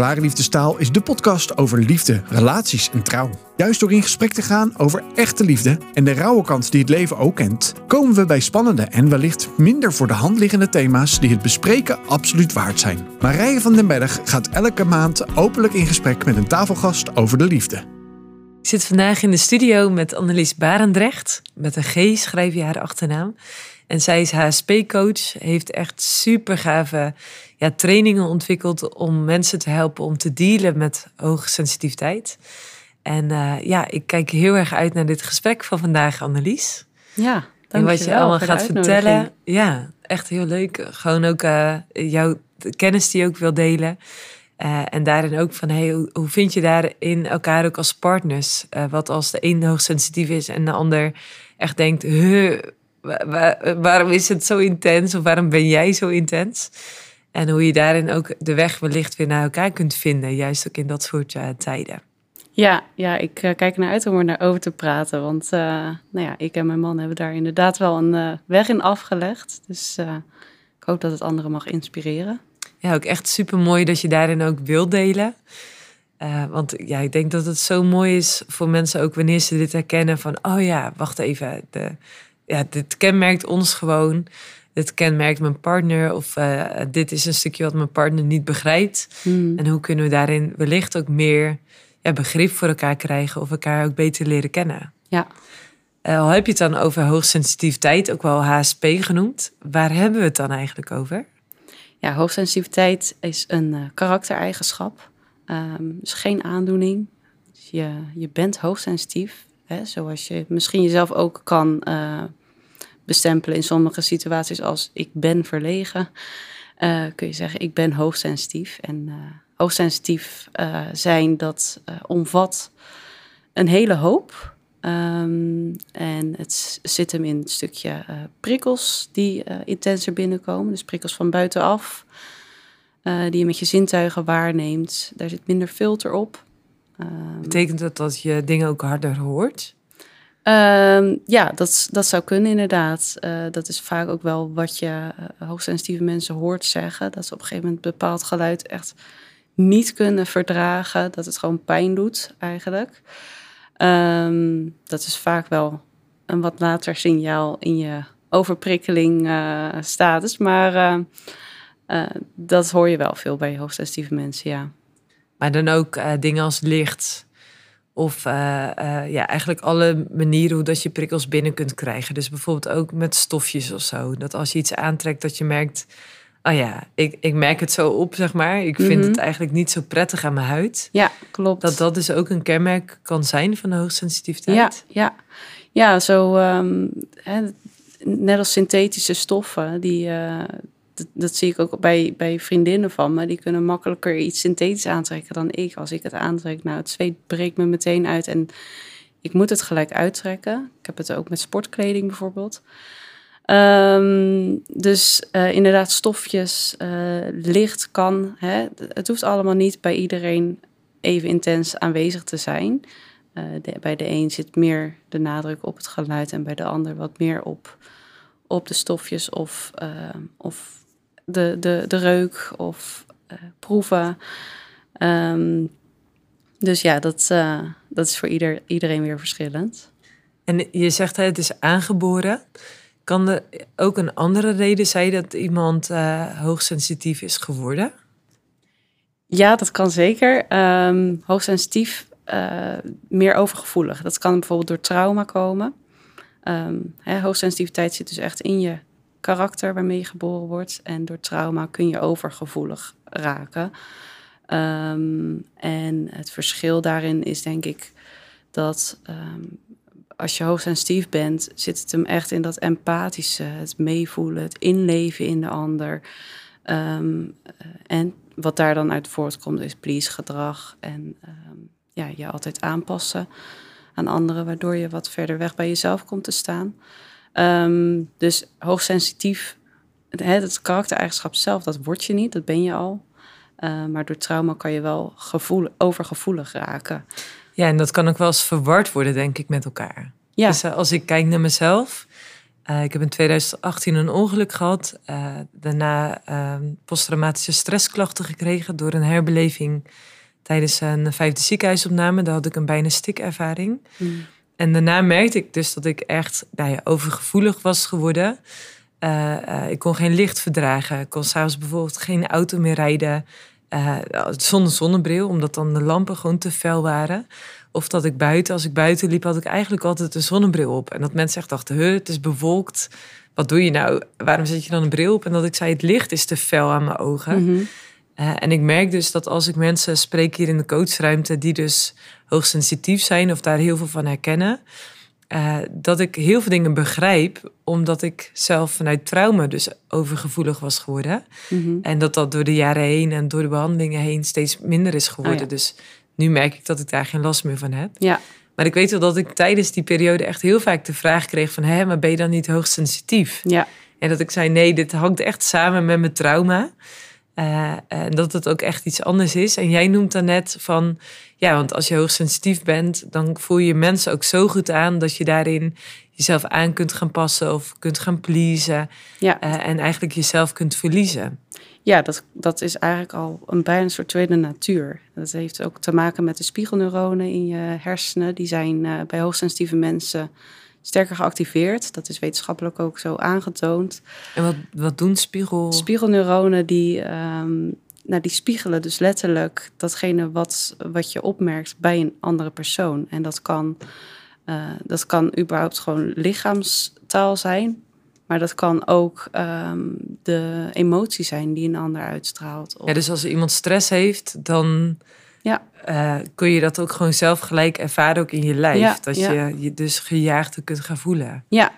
Klare Liefdestaal is de podcast over liefde, relaties en trouw. Juist door in gesprek te gaan over echte liefde en de rauwe kant die het leven ook kent, komen we bij spannende en wellicht minder voor de hand liggende thema's die het bespreken absoluut waard zijn. Marije van den Berg gaat elke maand openlijk in gesprek met een tafelgast over de liefde. Ik zit vandaag in de studio met Annelies Barendrecht. Met een G schrijf je haar achternaam. En zij is HSP-coach, heeft echt super gave ja, trainingen ontwikkeld om mensen te helpen om te dealen met hoge sensitiviteit. En uh, ja, ik kijk heel erg uit naar dit gesprek van vandaag, Annelies. Ja, en wat je allemaal gaat vertellen. Ja, echt heel leuk. Gewoon ook uh, jouw kennis die je ook wil delen. Uh, en daarin ook van, hey, hoe, hoe, vind je daarin elkaar ook als partners? wat als de een hoogsensitief is en de ander echt denkt, huh, waarom is het zo intens? Of waarom ben jij zo intens? En hoe je daarin ook de weg wellicht weer naar elkaar kunt vinden, juist ook in dat soort uh, tijden. Ja, ja ik uh, kijk naar uit om er naar over te praten. Want uh, nou ja, ik en mijn man hebben daar inderdaad wel een weg in afgelegd. Dus ik hoop dat het anderen mag inspireren. Ja, ook echt super mooi dat je daarin ook wil delen. want ja, ik denk dat het zo mooi is voor mensen ook wanneer ze dit herkennen van, oh ja, wacht even, de, ja, dit kenmerkt ons gewoon dit kenmerkt mijn partner of uh, dit is een stukje wat mijn partner niet begrijpt. Hmm. En hoe kunnen we daarin wellicht ook meer ja, begrip voor elkaar krijgen of elkaar ook beter leren kennen. Ja. Uh, al heb je het dan over hoogsensitiviteit, ook wel HSP genoemd. Waar hebben we het dan eigenlijk over? Ja, hoogsensitiviteit is een uh, karaktereigenschap. Um, dus geen aandoening. Dus je, je bent hoogsensitief. Hè, zoals je misschien jezelf ook kan bestempelen in sommige situaties als ik ben verlegen. Uh, kun je zeggen, ik ben hoogsensitief. En uh, hoogsensitief uh, zijn, dat omvat een hele hoop. Um, en het zit hem in een stukje prikkels die intenser binnenkomen. Dus prikkels van buitenaf, die je met je zintuigen waarneemt. Daar zit minder filter op. Um, Betekent dat dat je dingen ook harder hoort? Um, ja, dat, dat zou kunnen inderdaad. Uh, dat is vaak ook wel wat je uh, hoogsensitieve mensen hoort zeggen. Dat ze op een gegeven moment bepaald geluid echt niet kunnen verdragen. Dat het gewoon pijn doet eigenlijk. Um, dat is vaak wel een wat later signaal in je overprikkeling uh, status. Maar dat hoor je wel veel bij hoogsensitieve mensen, ja. Maar dan ook dingen als licht of uh, uh, ja, eigenlijk alle manieren hoe dat je prikkels binnen kunt krijgen. Dus bijvoorbeeld ook met stofjes of zo. Dat als je iets aantrekt, dat je merkt... Oh ja, ik, ik merk het zo op, zeg maar. Ik vind het mhm. eigenlijk niet zo prettig aan mijn huid. Ja, klopt. Dat dat dus ook een kenmerk kan zijn van de hoogsensitiviteit. Ja, ja. ja zo... Um, hè, net als synthetische stoffen, die... Uh, dat, zie ik ook bij, bij vriendinnen van me. Die kunnen makkelijker iets synthetisch aantrekken dan ik. Als ik het aantrek, nou, het zweet breekt me meteen uit en ik moet het gelijk uittrekken. Ik heb het ook met sportkleding bijvoorbeeld. Ehm, dus uh, inderdaad, stofjes, uh, licht kan. Hè, het hoeft allemaal niet bij iedereen even intens aanwezig te zijn. Uh, bij de een zit meer de nadruk op het geluid en bij de ander wat meer op, op de stofjes of, of de, de, de reuk of uh, proeven. Um, dus ja, dat, uh, dat is voor ieder, iedereen weer verschillend. En je zegt het is aangeboren. Kan er ook een andere reden zijn dat iemand uh, hoogsensitief is geworden? Ja, dat kan zeker. Um, hoogsensitief, uh, meer overgevoelig. Dat kan bijvoorbeeld door trauma komen. Um, hè, hoogsensitiviteit zit dus echt in je karakter waarmee je geboren wordt. En door trauma kun je overgevoelig raken. Ehm, en het verschil daarin is denk ik dat um, als je hoogsensitief bent, zit het hem echt in dat empathische, het meevoelen, het inleven in de ander. Um, en wat daar dan uit voortkomt is please gedrag en ja, je altijd aanpassen aan anderen, waardoor je wat verder weg bij jezelf komt te staan. Um, dus hoogsensitief, het, het karaktereigenschap zelf, dat word je niet, dat ben je al. Uh, maar door trauma kan je wel gevoel, overgevoelig raken. Ja, en dat kan ook wel eens verward worden, denk ik, met elkaar. Ja. Dus uh, als ik kijk naar mezelf, Uh, ik heb in 2018 een ongeluk gehad. Uh, daarna uh, posttraumatische stressklachten gekregen door een herbeleving tijdens een vijfde ziekenhuisopname. Daar had ik een bijna stikervaring. Mm. En daarna merkte ik dus dat ik echt nou ja, overgevoelig was geworden. ik kon geen licht verdragen. Ik kon s'avonds bijvoorbeeld geen auto meer rijden zonder zonnebril, omdat dan de lampen gewoon te fel waren. Of dat ik buiten, als ik buiten liep, had ik eigenlijk altijd een zonnebril op. En dat mensen echt dachten, het is bewolkt. Wat doe je nou? Waarom zet je dan een bril op? En dat ik zei, het licht is te fel aan mijn ogen. Mhm. Eh, en ik merk dus dat als ik mensen spreek hier in de coachruimte... die dus hoogsensitief zijn of daar heel veel van herkennen... Uh, dat ik heel veel dingen begrijp, omdat ik zelf vanuit trauma dus overgevoelig was geworden. Mhm. En dat dat door de jaren heen en door de behandelingen heen steeds minder is geworden. Oh dus nu merk ik dat ik daar geen last meer van heb. Ja. Maar ik weet wel dat ik tijdens die periode echt heel vaak de vraag kreeg van... hé, maar ben je dan niet hoogsensitief? Ja. En dat ik zei, nee, dit hangt echt samen met mijn trauma. Uh, en dat het ook echt iets anders is. En jij noemt dan net van... ja, want als je hoogsensitief bent... dan voel je mensen ook zo goed aan... dat je daarin jezelf aan kunt gaan passen... of kunt gaan pleasen. Ja. Uh, en eigenlijk jezelf kunt verliezen. Ja, dat, dat is eigenlijk al een bijna een soort tweede natuur. Dat heeft ook te maken met de spiegelneuronen in je hersenen. Die zijn uh, bij hoogsensitieve mensen sterker geactiveerd. Dat is wetenschappelijk ook zo aangetoond. En wat, wat doen spiegel? Spiegelneuronen die, um, nou, die spiegelen dus letterlijk datgene wat, wat je opmerkt bij een andere persoon. En dat kan, uh, dat kan überhaupt gewoon lichaamstaal zijn. Maar dat kan ook um, de emotie zijn die een ander uitstraalt. Ja, dus als iemand stress heeft, dan ja. Uh, kun je dat ook gewoon zelf gelijk ervaren, ook in je lijf. Ja, dat je je dus gejaagd kunt gaan voelen. Ja.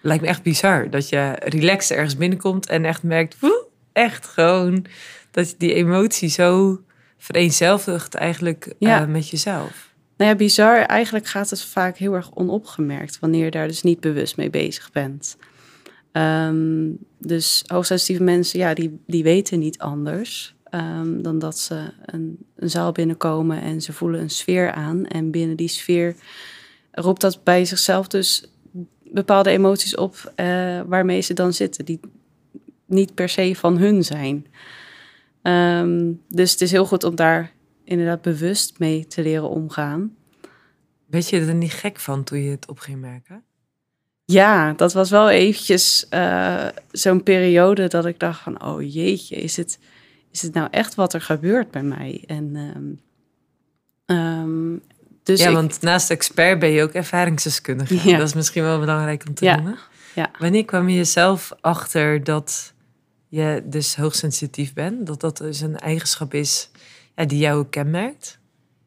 Lijkt me echt bizar dat je relaxed ergens binnenkomt en echt merkt, woe, echt gewoon dat je die emotie zo vereenzelvigt eigenlijk ja. uh, met jezelf. Nou ja, bizar. Eigenlijk gaat het vaak heel erg onopgemerkt wanneer je daar dus niet bewust mee bezig bent. Um, dus hoogsensitieve mensen, ja, die, die weten niet anders um, dan dat ze een, een zaal binnenkomen en ze voelen een sfeer aan. En binnen die sfeer roept dat bij zichzelf dus bepaalde emoties op uh, waarmee ze dan zitten, die niet per se van hun zijn. Um, dus het is heel goed om daar inderdaad bewust mee te leren omgaan. Weet je er niet gek van toen je het op ging merken? Ja, dat was wel eventjes uh, zo'n periode dat ik dacht van, oh jeetje, is het, is het nou echt wat er gebeurt bij mij? En, um, um, dus ja, want naast expert ben je ook ervaringsdeskundige. Ja. Dat is misschien wel belangrijk om te ja. noemen. Ja. Wanneer kwam je jezelf achter dat je dus hoogsensitief bent? Dat dat dus een eigenschap is ja, die jou kenmerkt?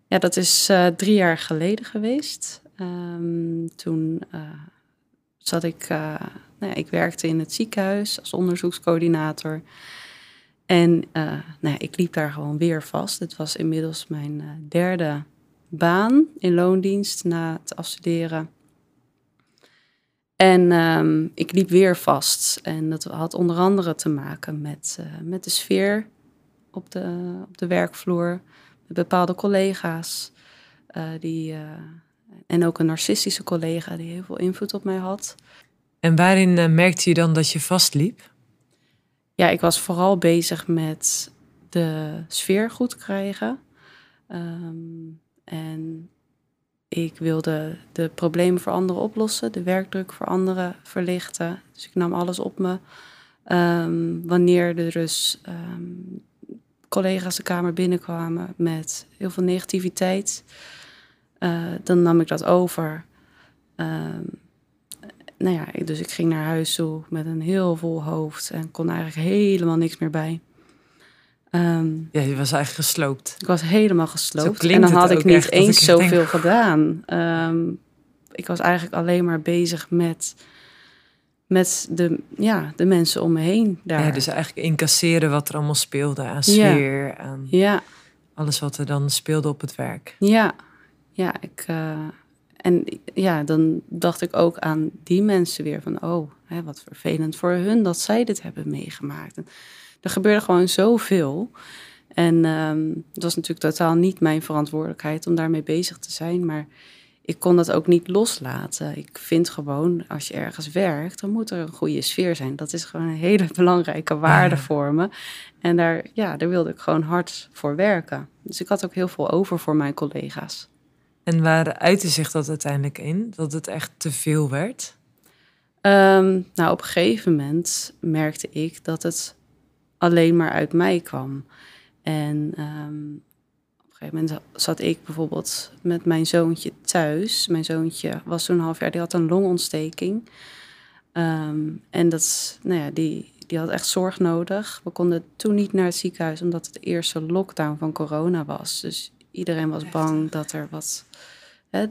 Ja, dat is uh, drie jaar geleden geweest. Um, toen uh, zat ik, uh, nou ja, ik werkte in het ziekenhuis als onderzoekscoördinator. En uh, nou ja, ik liep daar gewoon weer vast. Het was inmiddels mijn uh, derde baan in loondienst na het afstuderen. En um, ik liep weer vast. En dat had onder andere te maken met, met de sfeer op de, op de werkvloer. Met bepaalde collega's die en ook een narcistische collega die heel veel invloed op mij had. En waarin merkte je dan dat je vastliep? Ja, ik was vooral bezig met de sfeer goed krijgen. Um, en ik wilde de problemen voor anderen oplossen, de werkdruk voor anderen verlichten. Dus ik nam alles op me. Um, wanneer er dus um, collega's de kamer binnenkwamen met heel veel negativiteit, uh, dan nam ik dat over. Nou ja, dus ik ging naar huis toe met een heel vol hoofd en kon eigenlijk helemaal niks meer bij. Um, ja, je was eigenlijk gesloopt. Ik was helemaal gesloopt. En dan had ik niet eens zoveel denk... gedaan. Um, ik was eigenlijk alleen maar bezig met, met de, ja, de mensen om me heen daar. Ja, dus eigenlijk incasseren wat er allemaal speelde aan sfeer, ja. aan ja. alles wat er dan speelde op het werk. Ja, ja, ik, uh, en ja, dan dacht ik ook aan die mensen weer van, oh, hè, wat vervelend voor hun dat zij dit hebben meegemaakt. En er gebeurde gewoon zoveel. En um, het was natuurlijk totaal niet mijn verantwoordelijkheid om daarmee bezig te zijn, maar ik kon dat ook niet loslaten. Ik vind gewoon, als je ergens werkt, dan moet er een goede sfeer zijn. Dat is gewoon een hele belangrijke waarde voor me. En daar, ja, daar wilde ik gewoon hard voor werken. Dus ik had ook heel veel over voor mijn collega's. En waar uitte zich dat uiteindelijk in? Dat het echt te veel werd? Ehm, nou, op een gegeven moment merkte ik dat het alleen maar uit mij kwam. En um, op een gegeven moment zat ik bijvoorbeeld met mijn zoontje thuis. Mijn zoontje was toen een half jaar, die had een longontsteking. Ehm, en dat, nou ja, die, die had echt zorg nodig. We konden toen niet naar het ziekenhuis omdat het de eerste lockdown van corona was. Dus iedereen was bang dat er wat. Hè,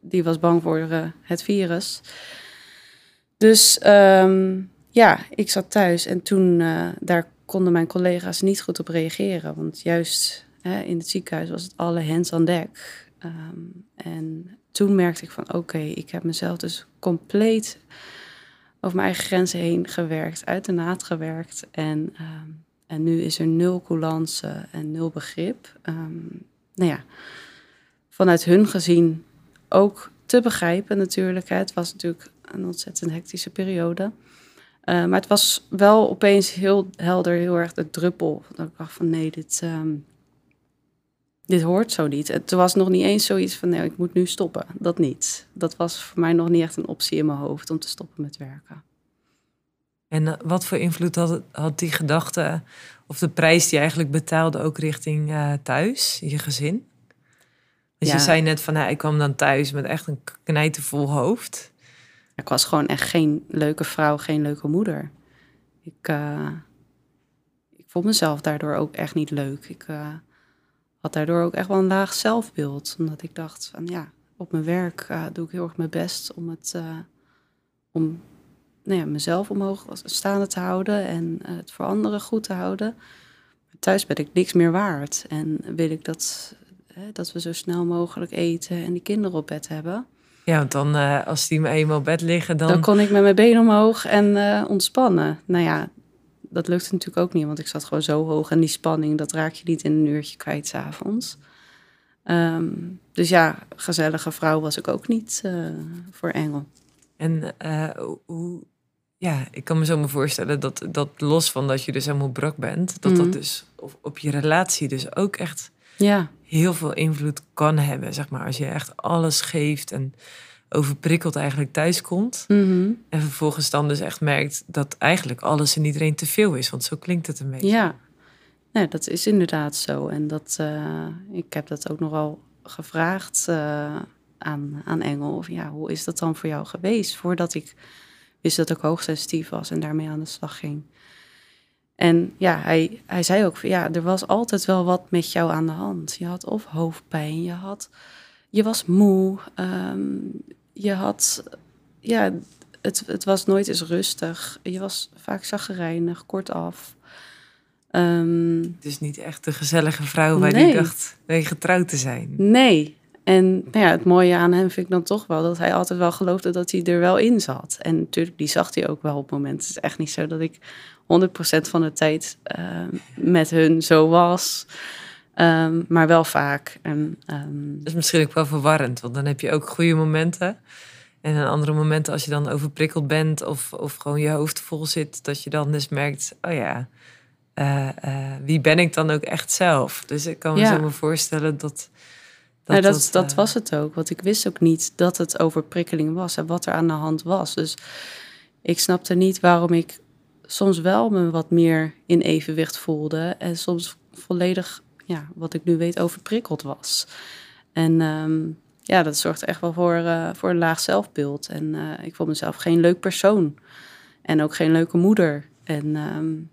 die was bang voor uh, het virus. Dus um, ja, ik zat thuis en toen uh, daar konden mijn collega's niet goed op reageren. Want juist hè, in het ziekenhuis was het alle hands aan dek. Um, en toen merkte ik van oké, ik heb mezelf dus compleet over mijn eigen grenzen heen gewerkt, uit de naad gewerkt. En, um, en nu is er nul coulance en nul begrip. Um, nou ja, vanuit hun gezien ook te begrijpen natuurlijk. Het was natuurlijk een ontzettend hectische periode. Uh, maar het was wel opeens heel helder, heel erg de druppel. Dat ik dacht van nee, dit, um, dit hoort zo niet. Het was nog niet eens zoiets van nee, ik moet nu stoppen. Dat niet. Dat was voor mij nog niet echt een optie in mijn hoofd om te stoppen met werken. En uh, wat voor invloed had, had die gedachte of de prijs die je eigenlijk betaalde ook richting uh, thuis, je gezin? Dus ja. je zei net van, nou, ik kwam dan thuis met echt een knijtervol hoofd. Ik was gewoon echt geen leuke vrouw, geen leuke moeder. Ik, uh, ik vond mezelf daardoor ook echt niet leuk. Ik uh, had daardoor ook echt wel een laag zelfbeeld. Omdat ik dacht van ja, op mijn werk doe ik heel erg mijn best om het om nou ja, mezelf omhoog staande te houden en het voor anderen goed te houden. Maar thuis ben ik niks meer waard. En wil ik dat, dat we zo snel mogelijk eten en die kinderen op bed hebben. Ja, want dan uh, als die me eenmaal op bed liggen, dan... Dan kon ik met mijn benen omhoog en uh, ontspannen. Nou ja, dat lukte natuurlijk ook niet, want ik zat gewoon zo hoog. En die spanning, dat raak je niet in een uurtje kwijt s'avonds. Um, dus ja, gezellige vrouw was ik ook niet uh, voor Engel. En hoe... Ja, ik kan me zo me voorstellen dat, dat los van dat je dus helemaal brak bent... dat mm. dat dus op, op je relatie dus ook echt ja. heel veel invloed kan hebben. Zeg maar, als je echt alles geeft en overprikkeld eigenlijk thuis komt. Mm -hmm. En vervolgens dan dus echt merkt dat eigenlijk alles en iedereen te veel is. Want zo klinkt het een beetje. Ja, nee, dat is inderdaad zo. En dat, uh, ik heb dat ook nogal gevraagd uh, aan, aan Engel. Of ja, hoe is dat dan voor jou geweest? Voordat ik wist dat ik hoogsensitief was en daarmee aan de slag ging. En ja, hij, hij zei ook van ja, er was altijd wel wat met jou aan de hand. Je had of hoofdpijn, je, had, je was moe, um, je had, ja, het, het was nooit eens rustig. Je was vaak zaggerijnig, kortaf. Um, het is niet echt de gezellige vrouw waar nee. die dacht mee getrouwd te zijn. Nee. En nou ja, het mooie aan hem vind ik dan toch wel dat hij altijd wel geloofde dat hij er wel in zat. En natuurlijk, die zag hij ook wel op momenten. Het is echt niet zo dat ik 100% van de tijd uh, met hun zo was. Um, maar wel vaak. En, um... Dat is misschien ook wel verwarrend, want dan heb je ook goede momenten. En een andere momenten als je dan overprikkeld bent of, of gewoon je hoofd vol zit, dat je dan dus merkt, oh ja, uh, uh, wie ben ik dan ook echt zelf? Dus ik kan me ja. zo me voorstellen dat... Dat, nou, dat, dat, was het ook, want ik wist ook niet dat het overprikkeling was en wat er aan de hand was. Dus ik snapte niet waarom ik soms wel me wat meer in evenwicht voelde en soms volledig, ja, wat ik nu weet, overprikkeld was. En um, ja, dat zorgt echt wel voor, uh, voor een laag zelfbeeld. En uh, ik vond mezelf geen leuk persoon en ook geen leuke moeder. En um,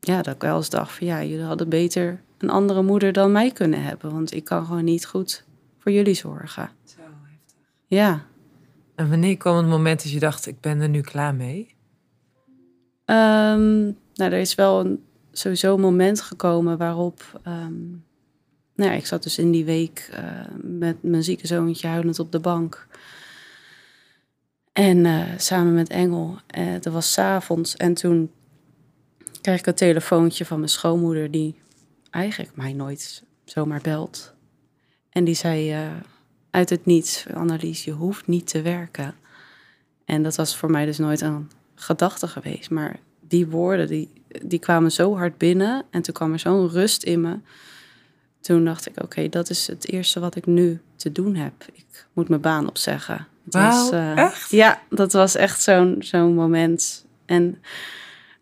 ja, dat ik wel eens dacht van ja, jullie hadden beter een andere moeder dan mij kunnen hebben, want ik kan gewoon niet goed voor jullie zorgen. Zo heftig. Ja. En wanneer kwam het moment dat je dacht, ik ben er nu klaar mee? Um, nou, er is wel een, sowieso een moment gekomen waarop. Um, nou ja, ik zat dus in die week uh, met mijn zieke zoontje huilend op de bank. En uh, samen met Engel. Uh, dat was s'avonds. En toen kreeg ik een telefoontje van mijn schoonmoeder, die eigenlijk mij nooit zomaar belt. En die zei: uit het niets. Annelies, je hoeft niet te werken. En dat was voor mij dus nooit een gedachte geweest. Maar die woorden, die, die kwamen zo hard binnen. En toen kwam er zo'n rust in me. Toen dacht ik, oké, dat is het eerste wat ik nu te doen heb. Ik moet mijn baan opzeggen. Wauw, uh, echt? Ja, dat was echt zo'n zo'n moment. En,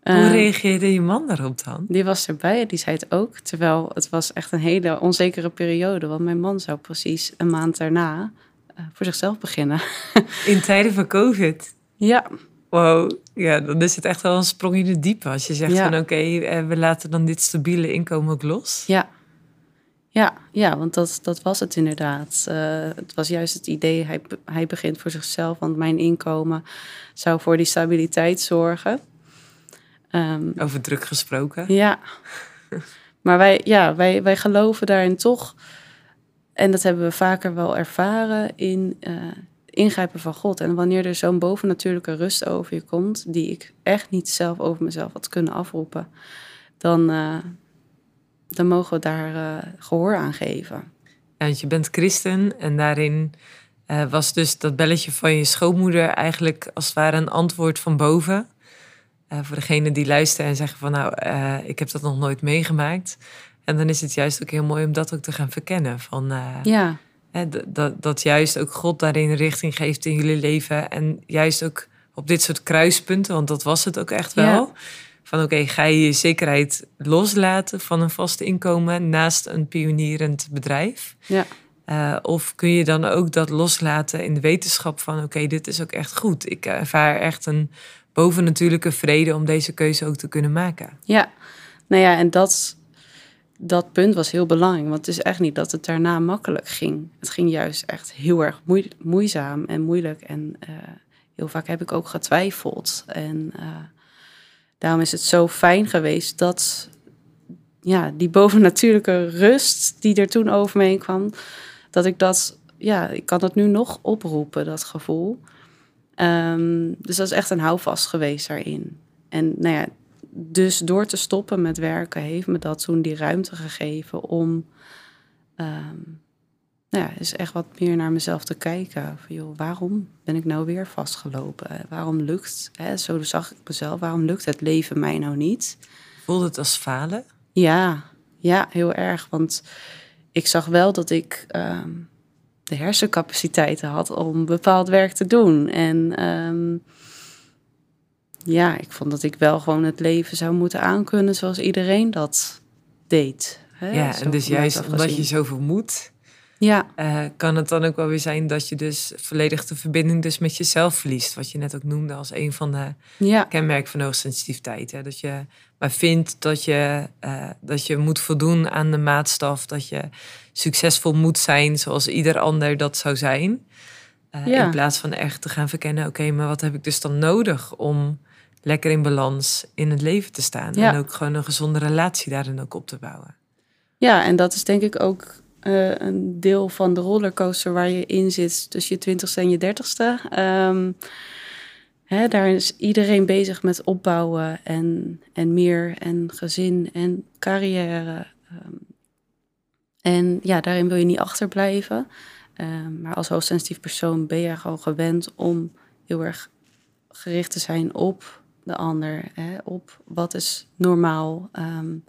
Hoe reageerde je man daarop dan? Die was erbij, die zei het ook. Terwijl het was echt een hele onzekere periode. Want mijn man zou precies een maand daarna uh, voor zichzelf beginnen. In tijden van COVID? Ja. Wow, ja, dan is het echt wel een sprong in de diepe. Als je zegt van oké, okay, we laten dan dit stabiele inkomen ook los. Ja, ja, ja want dat, dat was het inderdaad. Uh, het was juist het idee, hij, hij begint voor zichzelf, want mijn inkomen zou voor die stabiliteit zorgen. Um, Over druk gesproken. Ja, maar wij, ja, wij, wij geloven daarin toch, en dat hebben we vaker wel ervaren, in uh, ingrijpen van God. En wanneer er zo'n bovennatuurlijke rust over je komt, die ik echt niet zelf over mezelf had kunnen afroepen, dan, uh, dan mogen we daar uh, gehoor aan geven. Ja, want je bent christen en daarin was dus dat belletje van je schoonmoeder eigenlijk als het ware een antwoord van boven. Uh, voor degene die luisteren en zeggen van nou, ik heb dat nog nooit meegemaakt. En dan is het juist ook heel mooi om dat ook te gaan verkennen. Van, ja. Hè, dat, dat juist ook God daarin richting geeft in jullie leven. En juist ook op dit soort kruispunten, want dat was het ook echt wel. Ja van oké, ga je je zekerheid loslaten van een vast inkomen naast een pionierend bedrijf? Ja. Uh, of kun je dan ook dat loslaten in de wetenschap van oké, dit is ook echt goed. Ik ervaar echt een bovennatuurlijke vrede om deze keuze ook te kunnen maken. Ja, nou ja, en dat, dat punt was heel belangrijk. Want het is echt niet dat het daarna makkelijk ging. Het ging juist echt heel erg moeizaam en moeilijk. En uh, heel vaak heb ik ook getwijfeld. En uh, daarom is het zo fijn geweest dat ja, die bovennatuurlijke rust die er toen over me heen kwam, dat ik dat, ja, ik kan dat nu nog oproepen, dat gevoel. Um, dus dat is echt een houvast geweest daarin. En nou ja, dus door te stoppen met werken heeft me dat toen die ruimte gegeven om um, nou ja, is echt wat meer naar mezelf te kijken. Van, joh, waarom ben ik nou weer vastgelopen? Waarom lukt, hè, zo zag ik mezelf, waarom lukt het leven mij nou niet? Voelde het als falen? Ja, ja, heel erg. Want ik zag wel dat ik um, de hersencapaciteiten had om bepaald werk te doen. En um, ja, ik vond dat ik wel gewoon het leven zou moeten aankunnen zoals iedereen dat deed. Hè? Ja, en dus juist omdat je zoveel moet, ja. Uh, kan het dan ook wel weer zijn dat je dus volledig de verbinding dus met jezelf verliest. Wat je net ook noemde als een van de ja. kenmerken van hoogsensitiviteit. Hè? Dat je maar vindt dat je, uh, dat je moet voldoen aan de maatstaf. Dat je succesvol moet zijn zoals ieder ander dat zou zijn. Uh, ja. In plaats van echt te gaan verkennen, oké, maar wat heb ik dus dan nodig om lekker in balans in het leven te staan. En ook gewoon een gezonde relatie daarin ook op te bouwen. Ja, en dat is denk ik ook uh, een deel van de rollercoaster waar je in zit tussen je twintigste en je dertigste. Um, hè, daar is iedereen bezig met opbouwen en, en meer en gezin en carrière. Um, en ja, daarin wil je niet achterblijven. Um, maar als hoogsensitief persoon ben je gewoon gewend om heel erg gericht te zijn op de ander, hè, op wat is normaal. Um,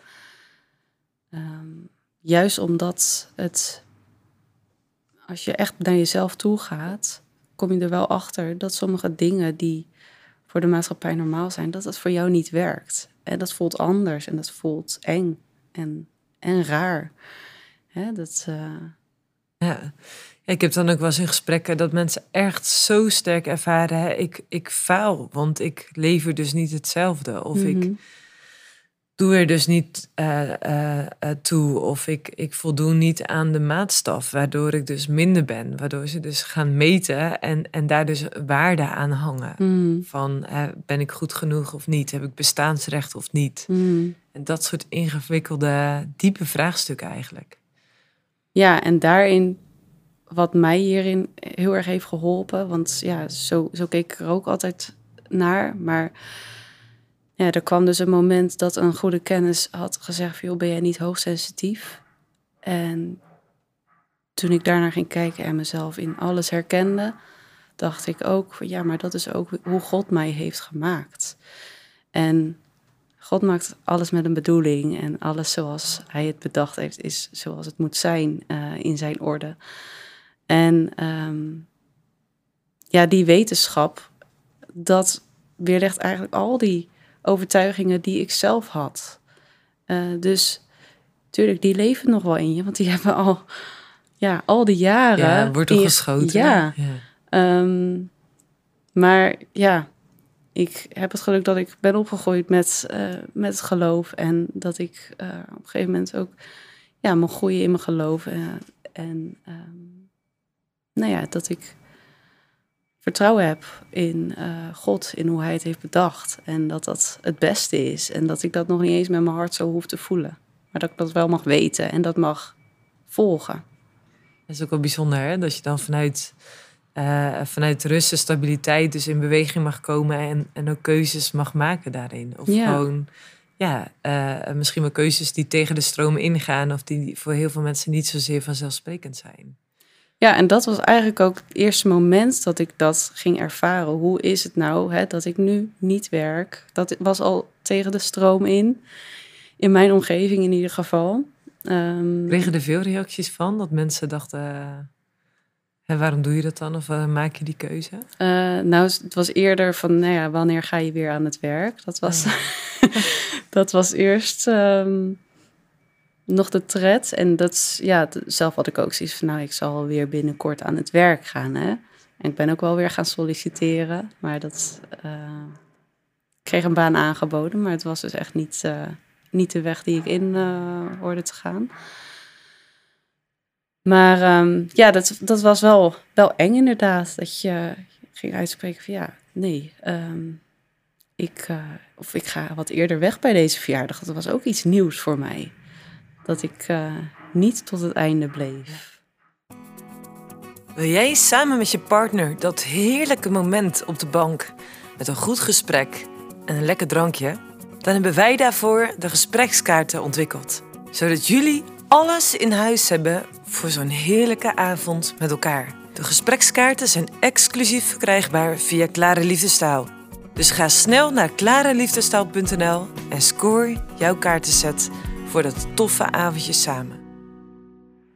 juist omdat het, als je echt naar jezelf toe gaat, kom je er wel achter dat sommige dingen die voor de maatschappij normaal zijn, dat dat voor jou niet werkt. En dat voelt anders en dat voelt eng en, en raar. Hè, dat, uh... Ja. Ik heb dan ook wel eens in gesprekken dat mensen echt zo sterk ervaren: hè, ik, ik faal, want ik lever dus niet hetzelfde. Of ik, mhm doe er dus niet uh, uh, toe of ik, ik voldoen niet aan de maatstaf, waardoor ik dus minder ben, waardoor ze dus gaan meten en, en daar dus waarde aan hangen. Mm. Van ben ik goed genoeg of niet, heb ik bestaansrecht of niet. Mm. En dat soort ingewikkelde, diepe vraagstukken eigenlijk. Ja, en daarin, wat mij hierin heel erg heeft geholpen, want ja, zo, zo keek ik er ook altijd naar, maar ja, er kwam dus een moment dat een goede kennis had gezegd: joh, ben jij niet hoogsensitief? En toen ik daarnaar ging kijken en mezelf in alles herkende, dacht ik ook, ja, maar dat is ook hoe God mij heeft gemaakt. En God maakt alles met een bedoeling en alles zoals Hij het bedacht heeft, is zoals het moet zijn uh, in zijn orde. En um, ja, die wetenschap, dat weerlegt eigenlijk al die overtuigingen die ik zelf had. Uh, dus natuurlijk, die leven nog wel in je, want die hebben al, ja, al die jaren. Ja, wordt toch geschoten. Ja. ja. Um, maar ja, ik heb het geluk dat ik ben opgegroeid met, uh, met het geloof. En dat ik uh, op een gegeven moment ook ja, mag groeien in mijn geloof. Uh, en um, nou ja, dat ik vertrouwen heb in God, in hoe Hij het heeft bedacht. En dat dat het beste is. En dat ik dat nog niet eens met mijn hart zo hoef te voelen. Maar dat ik dat wel mag weten en dat mag volgen. Dat is ook wel bijzonder, hè? Dat je dan vanuit uh, vanuit rust en stabiliteit dus in beweging mag komen en, en ook keuzes mag maken daarin. Of gewoon, ja, uh, misschien wel keuzes die tegen de stroom ingaan of die voor heel veel mensen niet zozeer vanzelfsprekend zijn. Ja, en dat was eigenlijk ook het eerste moment dat ik dat ging ervaren. Hoe is het nou hè, dat ik nu niet werk? Dat was al tegen de stroom in, in mijn omgeving in ieder geval. Um, Kregen er veel reacties van dat mensen dachten en waarom doe je dat dan? Of uh, maak je die keuze? Uh, nou, het was eerder van, nou ja, wanneer ga je weer aan het werk? Dat was, dat was eerst um, nog de tred. En dat, ja, zelf had ik ook zoiets van, nou, ik zal weer binnenkort aan het werk gaan. Hè? En ik ben ook wel weer gaan solliciteren. Maar dat, uh, ik kreeg een baan aangeboden. Maar het was dus echt niet, niet de weg die ik in hoorde te gaan. Maar um, ja, dat, dat was wel, wel eng inderdaad. Dat je ging uitspreken van ja, nee, um, ik, uh, of ik ga wat eerder weg bij deze verjaardag. Dat was ook iets nieuws voor mij. Dat ik uh, niet tot het einde bleef. Wil jij samen met je partner dat heerlijke moment op de bank met een goed gesprek en een lekker drankje? Dan hebben wij daarvoor de gesprekskaarten ontwikkeld. Zodat jullie alles in huis hebben voor zo'n heerlijke avond met elkaar. De gesprekskaarten zijn exclusief verkrijgbaar via Klare Liefdestaal. Dus ga snel naar klareliefdestaal.nl en score jouw kaartenset voor dat toffe avondje samen.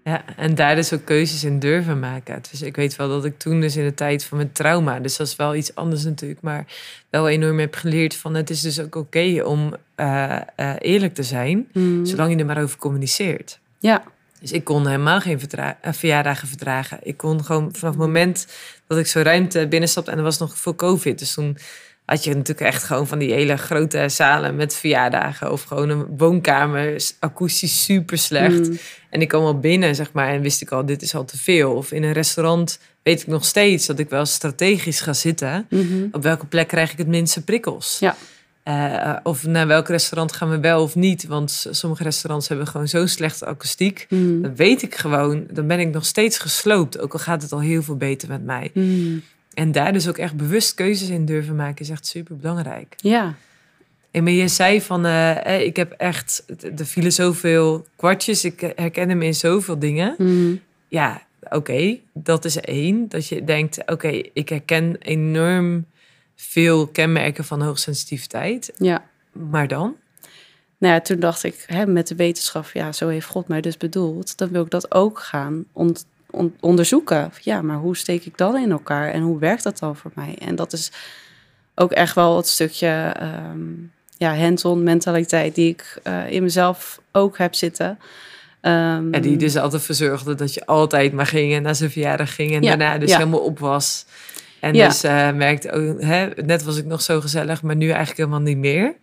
Ja, en daar dus ook keuzes in durven maken. Dus ik weet wel dat ik toen dus in de tijd van mijn trauma, dus dat is wel iets anders natuurlijk, maar wel enorm heb geleerd van het is dus ook oké om uh, uh, eerlijk te zijn, mm. zolang je er maar over communiceert. Ja. Dus ik kon helemaal geen eh, verjaardagen verdragen. Ik kon gewoon vanaf het moment dat ik zo ruimte binnenstapte... en er was nog voor covid. Dus toen had je natuurlijk echt gewoon van die hele grote zalen met verjaardagen. Of gewoon een woonkamer, akoestisch super slecht. Mm. En ik kwam al binnen, zeg maar, en wist ik al, dit is al te veel. Of in een restaurant weet ik nog steeds dat ik wel strategisch ga zitten. Mhm. Op welke plek krijg ik het minste prikkels? Ja. Uh, of naar welk restaurant gaan we wel of niet? Want sommige restaurants hebben gewoon zo'n slechte akoestiek. Mm. Dan weet ik gewoon, dan ben ik nog steeds gesloopt. Ook al gaat het al heel veel beter met mij. Mm. En daar dus ook echt bewust keuzes in durven maken is echt super belangrijk. Ja. En maar je zei van, uh, ik heb echt, er vielen zoveel kwartjes. Ik herken hem in zoveel dingen. Mm. Ja, oké, dat is één. Dat je denkt, oké, ik herken enorm veel kenmerken van hoogsensitiviteit. Ja. Maar dan? Nou ja, toen dacht ik, hè, met de wetenschap, ja, zo heeft God mij dus bedoeld. Dan wil ik dat ook gaan onderzoeken. Ja, maar hoe steek ik dat in elkaar en hoe werkt dat dan voor mij? En dat is ook echt wel het stukje um, ja, hands-on mentaliteit die ik uh, in mezelf ook heb zitten. Um, en die dus altijd verzorgde dat je altijd maar ging en naar zijn verjaardag ging en ja, daarna dus ja. helemaal op was. En Ja. dus uh, merkte, oh, hè, net was ik nog zo gezellig, maar nu eigenlijk helemaal niet meer. Een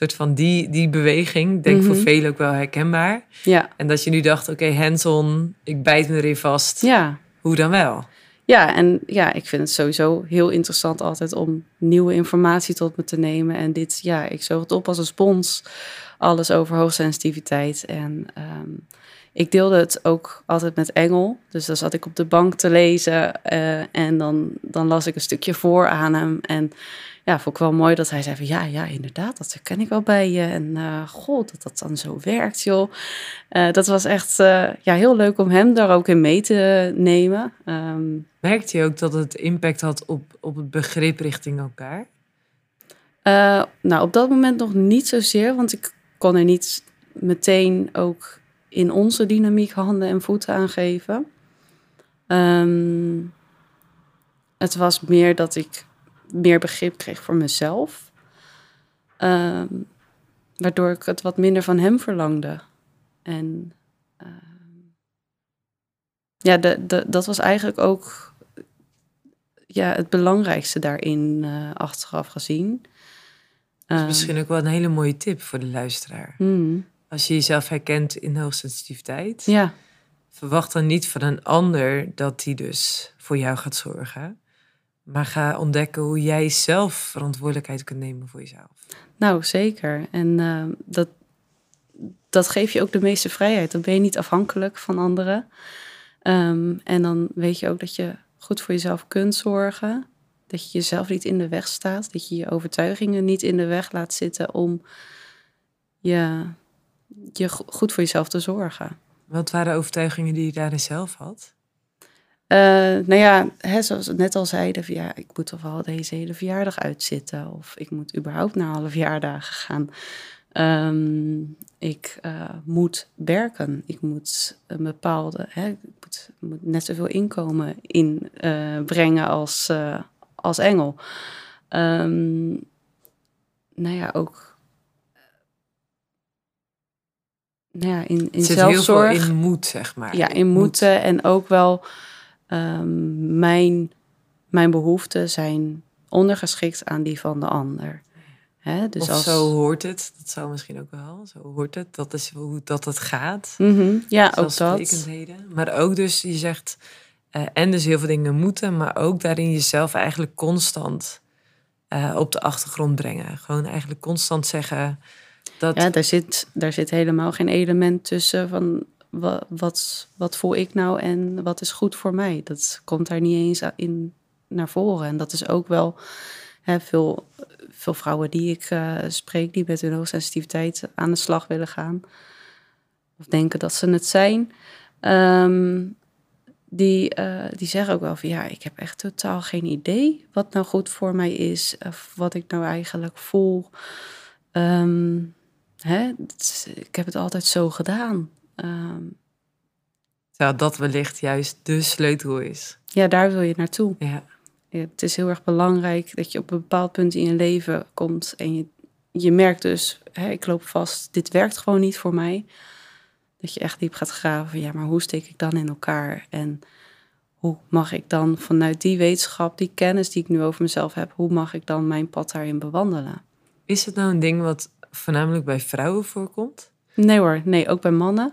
soort van die, die beweging, denk voor Mhm. velen ook wel herkenbaar. Ja, En dat je nu dacht, oké, hands-on, ik bijt me erin vast. ja. Hoe dan wel? Ja, en ja, ik vind het sowieso heel interessant altijd om nieuwe informatie tot me te nemen. En dit, ja, ik zoog het op als een spons. Alles over hoogsensitiviteit. En ehm, ik deelde het ook altijd met Engel. Dus dan zat ik op de bank te lezen uh, en dan, dan las ik een stukje voor aan hem. En ja, vond ik wel mooi dat hij zei van ja, ja, inderdaad, dat herken ik wel bij je. En uh, god, dat dat dan zo werkt, joh. Uh, dat was echt ja, heel leuk om hem daar ook in mee te nemen. Um, Merkte je ook dat het impact had op, op het begrip richting elkaar? nou, op dat moment nog niet zozeer, want ik kon er niet meteen ook in onze dynamiek handen en voeten aangeven. Um, het was meer dat ik meer begrip kreeg voor mezelf. Um, waardoor ik het wat minder van hem verlangde. En uh, ja, de, de, dat was eigenlijk ook ja, het belangrijkste daarin uh, achteraf gezien. Dat is misschien ook wel een hele mooie tip voor de luisteraar. Mm als je jezelf herkent in hoogsensitiviteit, ja. verwacht dan niet van een ander dat die dus voor jou gaat zorgen. Maar ga ontdekken hoe jij zelf verantwoordelijkheid kunt nemen voor jezelf. Nou, zeker. En uh, dat, dat geeft je ook de meeste vrijheid. Dan ben je niet afhankelijk van anderen. Um, en dan weet je ook dat je goed voor jezelf kunt zorgen. Dat je jezelf niet in de weg staat. Dat je je overtuigingen niet in de weg laat zitten om je je goed voor jezelf te zorgen. Wat waren overtuigingen die je daarin zelf had? Uh, nou ja, hè, zoals we net al zeiden, van, ja, ik moet toch wel deze hele verjaardag uitzitten. Of ik moet überhaupt naar alle verjaardagen gaan. Um, ik uh, moet werken. Ik moet een bepaalde, hè, ik moet, moet net zoveel inkomen inbrengen uh, als, als engel. Um, nou ja, ook nou ja, in, in Zit zelfzorg. Heel veel in moed, zeg maar. Ja, in moeten. En ook wel um, mijn, mijn behoeften zijn ondergeschikt aan die van de ander. Hè? Dus of als... zo hoort het. Dat zou misschien ook wel. Zo hoort het. Dat is hoe dat het gaat. Mm -hmm. Ja, ook dat. Maar ook dus, je zegt... Uh, en dus heel veel dingen moeten, maar ook daarin jezelf eigenlijk constant uh, op de achtergrond brengen. Gewoon eigenlijk constant zeggen Ja, daar zit, daar zit helemaal geen element tussen van wat, wat, voel ik nou en wat is goed voor mij. Dat komt daar niet eens in naar voren. En dat is ook wel hè, veel, veel vrouwen die ik uh, spreek, die met hun hoogsensitiviteit aan de slag willen gaan. Of denken dat ze het zijn. Um, die, uh, die zeggen ook wel van ja, ik heb echt totaal geen idee wat nou goed voor mij is. Of wat ik nou eigenlijk voel. Um, hè, ik heb het altijd zo gedaan. Um, Terwijl dat wellicht juist de sleutel is. Ja, daar wil je naartoe. Ja. ja. Het is heel erg belangrijk dat je op een bepaald punt in je leven komt en je, je merkt dus, hè, ik loop vast, dit werkt gewoon niet voor mij. Dat je echt diep gaat graven, ja, maar hoe steek ik dan in elkaar? En hoe mag ik dan vanuit die wetenschap, die kennis die ik nu over mezelf heb, hoe mag ik dan mijn pad daarin bewandelen? Is het nou een ding wat voornamelijk bij vrouwen voorkomt? Nee hoor, nee, ook bij mannen.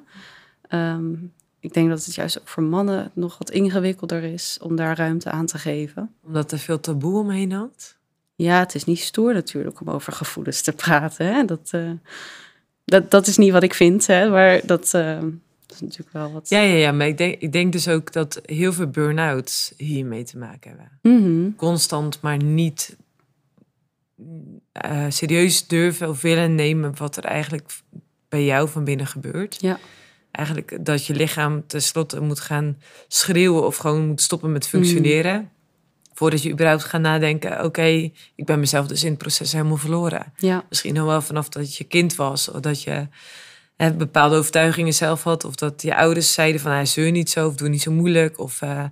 Um, ik denk dat het juist ook voor mannen nog wat ingewikkelder is om daar ruimte aan te geven. Omdat er veel taboe omheen hangt? Ja, het is niet stoer natuurlijk om over gevoelens te praten. Hè? Dat, uh, dat, dat is niet wat ik vind, hè? maar dat, uh, dat is natuurlijk wel wat. Ja, ja, ja maar ik denk, ik denk dus ook dat heel veel burn-outs hiermee te maken hebben. Mm -hmm. Constant, maar niet uh, serieus durven of willen nemen wat er eigenlijk bij jou van binnen gebeurt. Ja. Eigenlijk dat je lichaam tenslotte moet gaan schreeuwen of gewoon moet stoppen met functioneren. Mm. Voordat je überhaupt gaat nadenken, oké, okay, ik ben mezelf dus in het proces helemaal verloren. Ja. Misschien nog wel vanaf dat je kind was, of dat je hè, bepaalde overtuigingen zelf had, of dat je ouders zeiden van hij zeur niet zo, of doe niet zo moeilijk, of uh,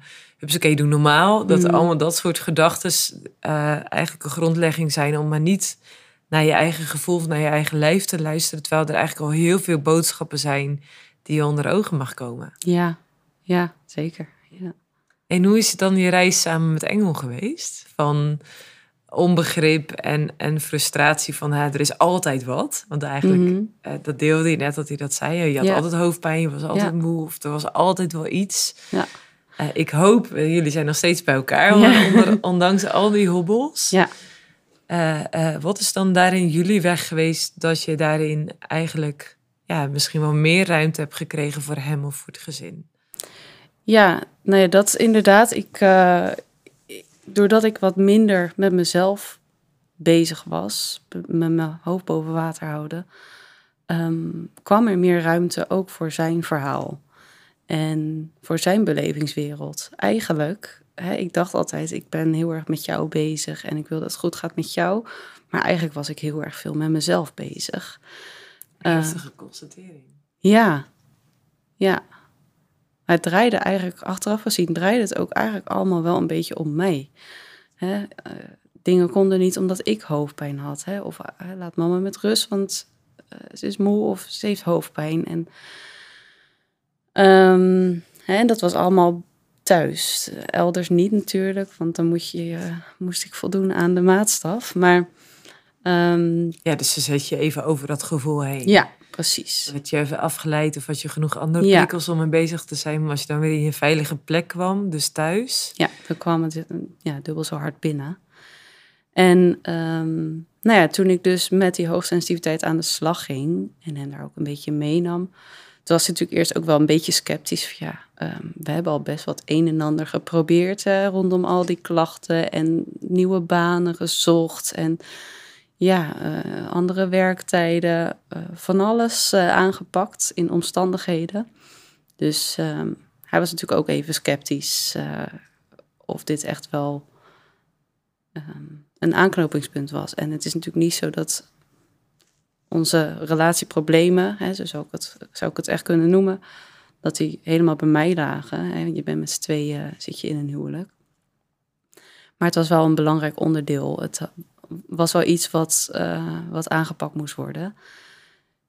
oké, doe normaal. Dat mm. allemaal dat soort gedachten uh, eigenlijk een grondlegging zijn om maar niet naar je eigen gevoel of naar je eigen lijf te luisteren. Terwijl er eigenlijk al heel veel boodschappen zijn die je onder ogen mag komen. Ja, ja, zeker. Ja. En hoe is het dan je reis samen met Engel geweest? Van onbegrip en, en frustratie van hè, er is altijd wat. Want eigenlijk, -hmm. uh, dat deelde je net dat hij dat zei. Je had Ja. altijd hoofdpijn, je was altijd Ja. moe of er was altijd wel iets. Ja. Eh, ik hoop, eh, jullie zijn nog steeds bij elkaar, Ja. onder, ondanks al die hobbels. Ja. Eh, wat is dan daarin jullie weg geweest dat je daarin eigenlijk ja, misschien wel meer ruimte hebt gekregen voor hem of voor het gezin. Ja, nou ja, dat inderdaad. Ik, doordat ik wat minder met mezelf bezig was, met mijn hoofd boven water houden, ehm, kwam er meer ruimte ook voor zijn verhaal en voor zijn belevingswereld. Eigenlijk, hè, ik dacht altijd, ik ben heel erg met jou bezig en ik wil dat het goed gaat met jou, maar eigenlijk was ik heel erg veel met mezelf bezig. Heftige uh, constatering. Ja, ja. Maar het draaide eigenlijk, achteraf gezien, draaide het ook eigenlijk allemaal wel een beetje om mij. Hè? Uh, dingen konden niet omdat ik hoofdpijn had. Hè? Of uh, laat mama met rust, want ze is moe of ze heeft hoofdpijn. En, um, hè, en dat was allemaal thuis. Elders niet natuurlijk, want dan moet je, moest ik voldoen aan de maatstaf. Maar Um, ja, dus ze zet je even over dat gevoel heen. Ja, precies. Werd je even afgeleid of had je genoeg andere ja. prikkels om mee bezig te zijn. Maar als je dan weer in je veilige plek kwam, dus thuis. Ja, dan kwam het ja, dubbel zo hard binnen. En um, nou ja, toen ik dus met die hoogsensitiviteit aan de slag ging en hen daar ook een beetje meenam, toen was natuurlijk eerst ook wel een beetje sceptisch. Ja, um, we hebben al best wat een en ander geprobeerd rondom al die klachten en nieuwe banen gezocht en ja, uh, andere werktijden, uh, van alles uh, aangepakt in omstandigheden. Dus ehm, hij was natuurlijk ook even sceptisch of dit echt wel um, een aanknopingspunt was. En het is natuurlijk niet zo dat onze relatieproblemen, hè, zo zou ik, het, zou ik het echt kunnen noemen, dat die helemaal bij mij lagen. Hè. Je bent met z'n tweeën, zit je in een huwelijk. Maar het was wel een belangrijk onderdeel. Het was wel iets wat, uh, wat aangepakt moest worden.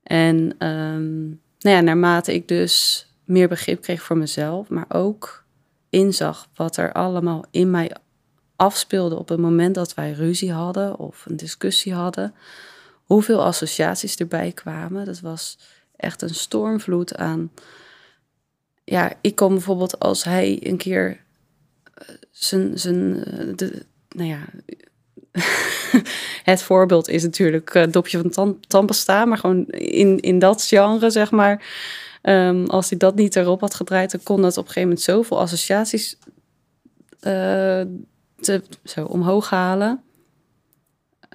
En um, nou ja, naarmate ik dus meer begrip kreeg voor mezelf, maar ook inzag wat er allemaal in mij afspeelde op het moment dat wij ruzie hadden of een discussie hadden, hoeveel associaties erbij kwamen. Dat was echt een stormvloed aan. Ja, ik kom bijvoorbeeld als hij een keer eh, zijn, zijn, eh, de, nou ja, het voorbeeld is natuurlijk uh, dopje van tandpasta, maar gewoon in, in dat genre, zeg maar. Um, als hij dat niet erop had gedraaid, dan kon dat op een gegeven moment zoveel associaties te, zo omhoog halen.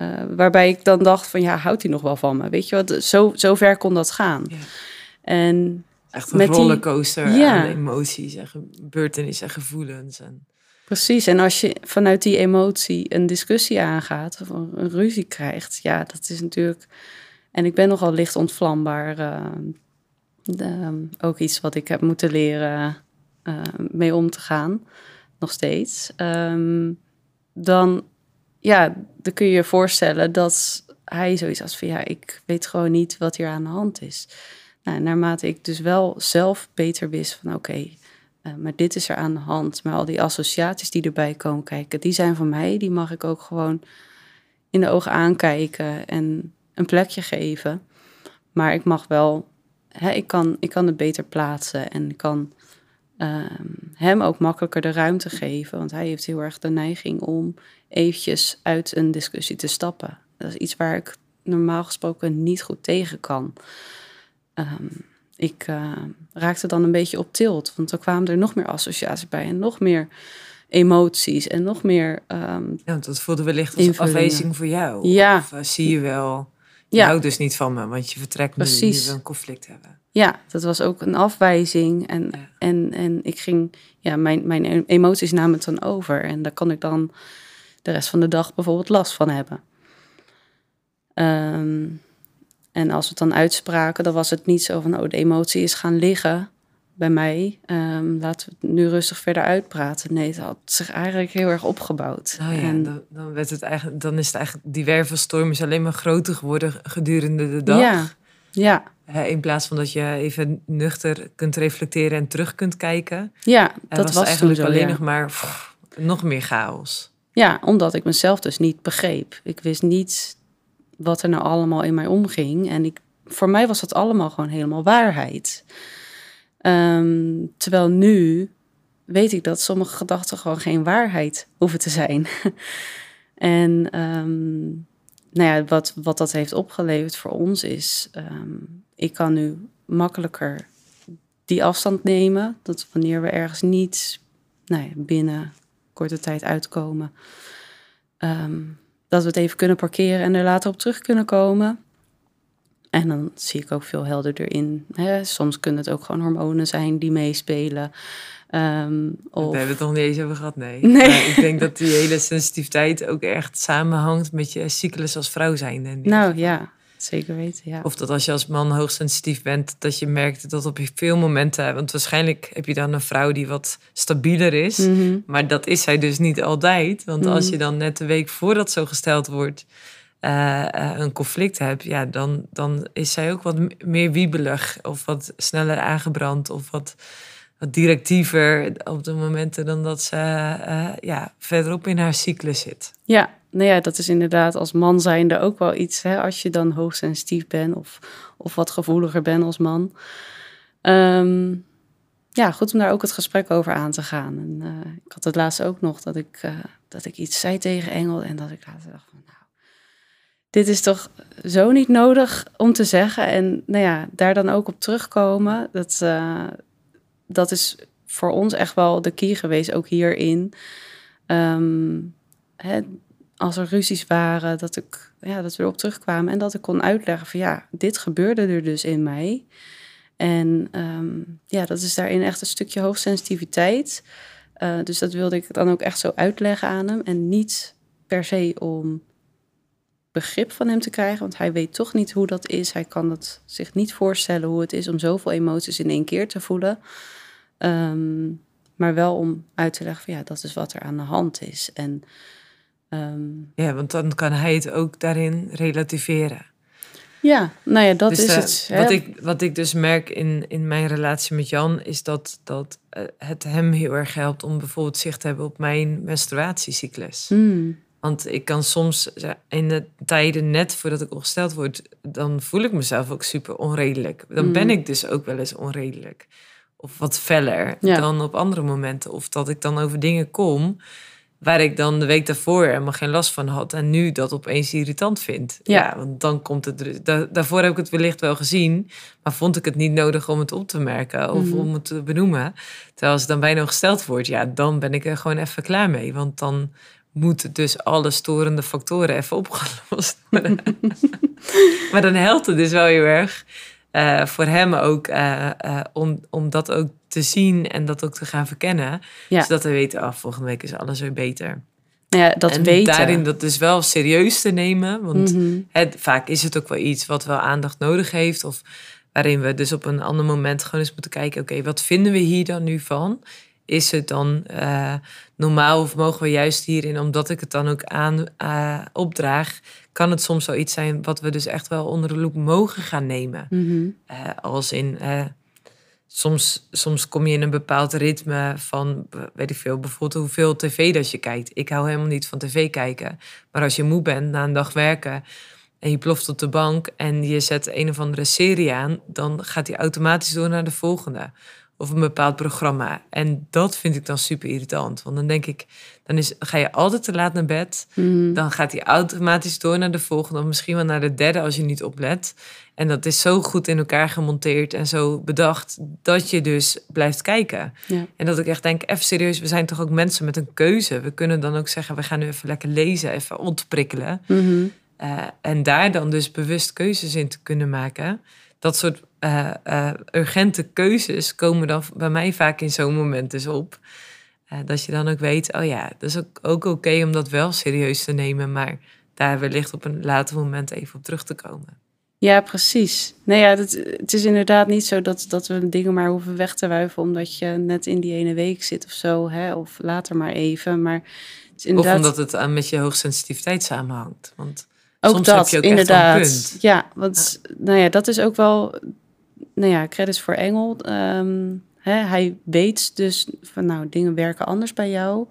Uh, waarbij ik dan dacht van, ja, houdt hij nog wel van me? Weet je wat, zo, zo ver kon dat gaan. Ja. En Echt een rollercoaster die, ja. aan emoties en gebeurtenissen en gevoelens. En... Precies, en als je vanuit die emotie een discussie aangaat of een, ruzie krijgt, ja, dat is natuurlijk. En ik ben nogal licht ontvlambaar. Uh, de, ook iets wat ik heb moeten leren uh, mee om te gaan, nog steeds. Um, dan, ja, dan kun je je voorstellen dat hij zoiets als van ja, ik weet gewoon niet wat hier aan de hand is. Nou, naarmate ik dus wel zelf beter wist van oké, uh, maar dit is er aan de hand. Maar al die associaties die erbij komen kijken, die zijn van mij. Die mag ik ook gewoon in de ogen aankijken en een plekje geven. Maar ik mag wel, hè, ik, kan, ik kan het beter plaatsen en ik kan uh, hem ook makkelijker de ruimte geven. Want hij heeft heel erg de neiging om eventjes uit een discussie te stappen. Dat is iets waar ik normaal gesproken niet goed tegen kan. Um, ik uh, raakte dan een beetje op tilt. Want er kwamen er nog meer associaties bij en nog meer emoties en nog meer. Um, ja, want dat voelde wellicht als afwijzing voor jou. Ja. Of uh, zie je wel. Je ja. houdt dus niet van me, want je vertrekt Precies. nu, we een conflict hebben. Ja, dat was ook een afwijzing. En, ja. en, en ik ging, ja, mijn, mijn e-, emoties namen het dan over. En daar kan ik dan de rest van de dag bijvoorbeeld last van hebben. Um, en als we het dan uitspraken, dan was het niet zo van, oh, de emotie is gaan liggen bij mij. Um, laten we het nu rustig verder uitpraten. Nee, het had zich eigenlijk heel erg opgebouwd. Oh ja, en, dan, dan, werd het eigenlijk, dan is het eigenlijk, die wervelstorm is alleen maar groter geworden gedurende de dag. Ja, ja. In plaats van dat je even nuchter kunt reflecteren en terug kunt kijken. Ja, dat was, eigenlijk zo, alleen ja. nog maar pff, nog meer chaos. Ja, omdat ik mezelf dus niet begreep. Ik wist niet wat er nou allemaal in mij omging. En ik, voor mij was dat allemaal gewoon helemaal waarheid. Um, terwijl nu weet ik dat sommige gedachten gewoon geen waarheid hoeven te zijn. en um, nou ja, wat, wat dat heeft opgeleverd voor ons is um, ik kan nu makkelijker die afstand nemen. Dat wanneer we ergens niet nou ja, binnen korte tijd uitkomen, ehm, dat we het even kunnen parkeren en er later op terug kunnen komen. En dan zie ik ook veel helderder in. Hè? Soms kunnen het ook gewoon hormonen zijn die meespelen. Um, of... Daar hebben we het nog niet eens over gehad, nee. nee. ik denk dat die hele sensitiviteit ook echt samenhangt met je cyclus als vrouw zijn. Nou ja, zeker weten, ja. Of dat als je als man hoogsensitief bent, dat je merkt dat op veel momenten... Want waarschijnlijk heb je dan een vrouw die wat stabieler is. Mhm. Maar dat is zij dus niet altijd. Want als mhm. je dan net de week voordat zo gesteld wordt... Uh, een conflict hebt, ja, dan, dan is zij ook wat meer wiebelig of wat sneller aangebrand of wat, wat directiever op de momenten dan dat ze uh, ja, verderop in haar cyclus zit. Ja, nou ja, dat is inderdaad als man zijnde ook wel iets. Hè, als je dan hoogsensitief bent of, of wat gevoeliger bent als man. Um, ja, goed om daar ook het gesprek over aan te gaan. En, ik had het laatst ook nog dat ik, dat ik iets zei tegen Engel en dat ik later dacht van, nou, dit is toch zo niet nodig om te zeggen. En nou ja, daar dan ook op terugkomen, dat, uh, dat is voor ons echt wel de key geweest, ook hierin. Um, hè, als er ruzies waren, dat, ik, ja, dat we erop terugkwamen en dat ik kon uitleggen van ja, dit gebeurde er dus in mij. En um, ja, dat is daarin echt een stukje hoogsensitiviteit. Uh, dus dat wilde ik dan ook echt zo uitleggen aan hem. En niet per se om begrip van hem te krijgen, want hij weet toch niet hoe dat is. Hij kan het zich niet voorstellen hoe het is om zoveel emoties in één keer te voelen. Um, maar wel om uit te leggen van ja, dat is wat er aan de hand is. En Um, ja, want dan kan hij het ook daarin relativeren. Ja, nou ja, dat dus is het. Wat ik, wat ik dus merk in, in mijn relatie met Jan, is dat, dat uh, het hem heel erg helpt om bijvoorbeeld zicht te hebben op mijn menstruatiecyclus. Mm. Want ik kan soms in de tijden net voordat ik ongesteld word, dan voel ik mezelf ook super onredelijk. Dan ben hmm. ik dus ook wel eens onredelijk. Of wat feller dan op andere momenten. Of dat ik dan over dingen kom Waar ik dan de week daarvoor helemaal geen last van had. En nu dat opeens irritant vind. Ja, want dan komt het. daarvoor heb ik het wellicht wel gezien. Maar vond ik het niet nodig om het op te merken. Of mhm. om het te benoemen. Terwijl als het dan bijna gesteld wordt. Ja, dan ben ik er gewoon even klaar mee. Want dan moeten dus alle storende factoren even opgelost worden. maar dan helpt het dus wel heel erg. Uh, voor hem ook uh, uh, om, om dat ook te zien en dat ook te gaan verkennen. Ja. Zodat we weten, af oh, volgende week is alles weer beter. Ja, dat en weten. daarin dat dus wel serieus te nemen. Want mhm. het, vaak is het ook wel iets wat wel aandacht nodig heeft. Of waarin we dus op een ander moment gewoon eens moeten kijken... oké, wat vinden we hier dan nu van? Is het dan uh, normaal of mogen we juist hierin... omdat ik het dan ook aan uh, opdraag... kan het soms wel iets zijn wat we dus echt wel onder de loep mogen gaan nemen. Mm als in soms, soms kom je in een bepaald ritme van, weet ik veel, bijvoorbeeld hoeveel tv dat je kijkt. Ik hou helemaal niet van tv kijken. Maar als je moe bent na een dag werken en je ploft op de bank en je zet een of andere serie aan, dan gaat die automatisch door naar de volgende. Of een bepaald programma. En dat vind ik dan super irritant. Want dan denk ik, dan is, ga je altijd te laat naar bed. Mhm. Dan gaat hij automatisch door naar de volgende. Of misschien wel naar de derde als je niet oplet. En dat is zo goed in elkaar gemonteerd en zo bedacht dat je dus blijft kijken. Ja. En dat ik echt denk, even serieus, we zijn toch ook mensen met een keuze. We kunnen dan ook zeggen, we gaan nu even lekker lezen, even ontprikkelen. Mm en daar dan dus bewust keuzes in te kunnen maken. Dat soort uh, uh, urgente keuzes komen dan bij mij vaak in zo'n moment dus op. dat je dan ook weet, oh ja, dat is ook, ook oké om dat wel serieus te nemen, maar daar wellicht op een later moment even op terug te komen. Ja, precies. Nee, ja, het, het is inderdaad niet zo dat, dat we dingen maar hoeven weg te wuiven omdat je net in die ene week zit of zo, hè, of later maar even. Maar het is inderdaad... Of omdat het aan met je hoogsensitiviteit samenhangt. Want ook soms dat, heb je ook inderdaad. Echt een punt. Ja, want nou ja, dat is ook wel, nou ja, credits voor Engel. Ehm, hè, hij weet dus van, nou, dingen werken anders bij jou,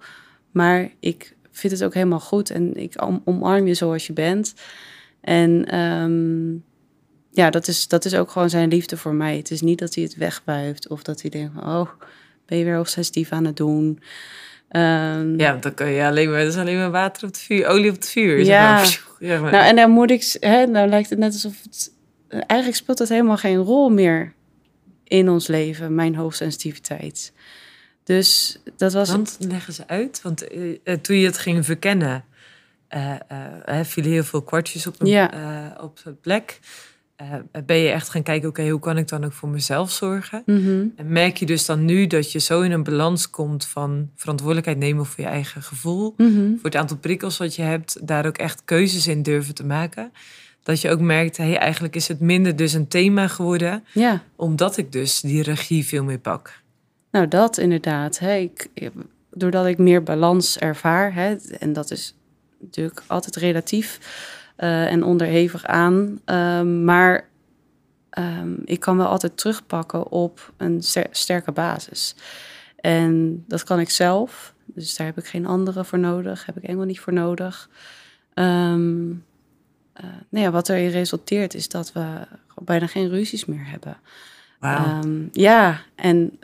maar ik vind het ook helemaal goed en ik omarm je zoals je bent. En um, ja, dat is, dat is ook gewoon zijn liefde voor mij. Het is niet dat hij het wegwuift of dat hij denkt, oh, ben je weer obsessief aan het doen. Um, ja, dan kan je alleen maar, dat is alleen maar water op het vuur, olie op het vuur. Ja, maar. nou en dan moet ik, hè, nou lijkt het net alsof het eigenlijk speelt het helemaal geen rol meer in ons leven, mijn hoogsensitiviteit. Dus dat was. Want leggen ze uit, want toen je het ging verkennen, uh, vielen heel veel kwartjes op een, ja. op de plek. ben je echt gaan kijken, oké, hoe kan ik dan ook voor mezelf zorgen? Mhm. En merk je dus dan nu dat je zo in een balans komt van verantwoordelijkheid nemen voor je eigen gevoel, mhm. voor het aantal prikkels wat je hebt, daar ook echt keuzes in durven te maken. Dat je ook merkt, hey, eigenlijk is het minder dus een thema geworden, ja. omdat ik dus die regie veel meer pak. Nou, dat inderdaad. Hè. Ik, doordat ik meer balans ervaar, hè, en dat is natuurlijk altijd relatief uh, en onderhevig aan. Um, maar um, ik kan wel altijd terugpakken op een sterke basis. En dat kan ik zelf. Dus daar heb ik geen andere voor nodig. Heb ik Engel niet voor nodig. Um, uh, nou ja, wat erin resulteert is dat we bijna geen ruzies meer hebben. Wow. ja, en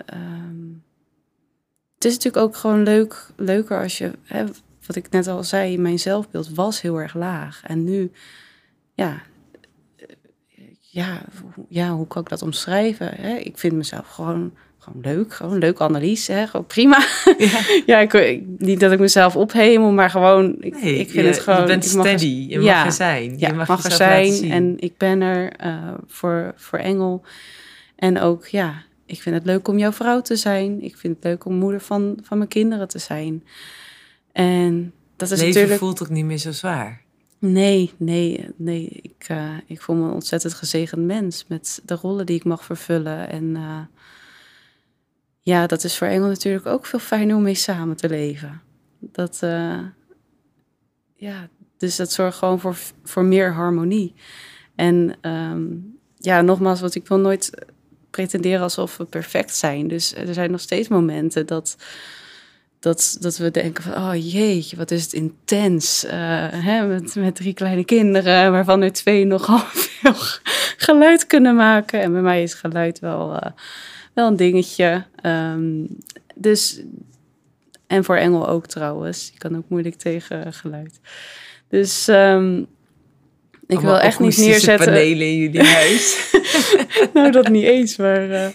het is natuurlijk ook gewoon leuk, leuker als je... Hè, wat ik net al zei, mijn zelfbeeld was heel erg laag. En nu, ja, ja, ja hoe kan ik dat omschrijven? Hè? Ik vind mezelf gewoon, gewoon leuk, gewoon leuke analyse, hè? gewoon prima. Ja, ja ik, niet dat ik mezelf ophemel, maar gewoon, ik, ik vind het gewoon... Je bent steady, je mag ja, er zijn. Ja, je mag, mag er zijn en ik ben er uh, voor, voor Engel. En ook, ja, ik vind het leuk om jouw vrouw te zijn. Ik vind het leuk om moeder van, van mijn kinderen te zijn. En dat is Leven natuurlijk... voelt ook niet meer zo zwaar. Nee, nee, nee. Ik, uh, ik voel me een ontzettend gezegend mens met de rollen die ik mag vervullen. En uh, ja, dat is voor Engel natuurlijk ook veel fijner om mee samen te leven. Dat, uh, ja, dus dat zorgt gewoon voor, voor meer harmonie. En um, ja, nogmaals, wat ik wil nooit pretenderen alsof we perfect zijn. Dus er zijn nog steeds momenten dat dat, dat we denken van, oh jeetje, wat is het intens. Uh, hè, met, met drie kleine kinderen, waarvan er twee nogal veel geluid kunnen maken. En bij mij is geluid wel, uh, wel een dingetje. Um, dus, en voor Engel ook trouwens. Je kan ook moeilijk tegen geluid. Dus um, ik wil echt niet neerzetten. panelen in jullie huis. nou, dat niet eens. Maar uh,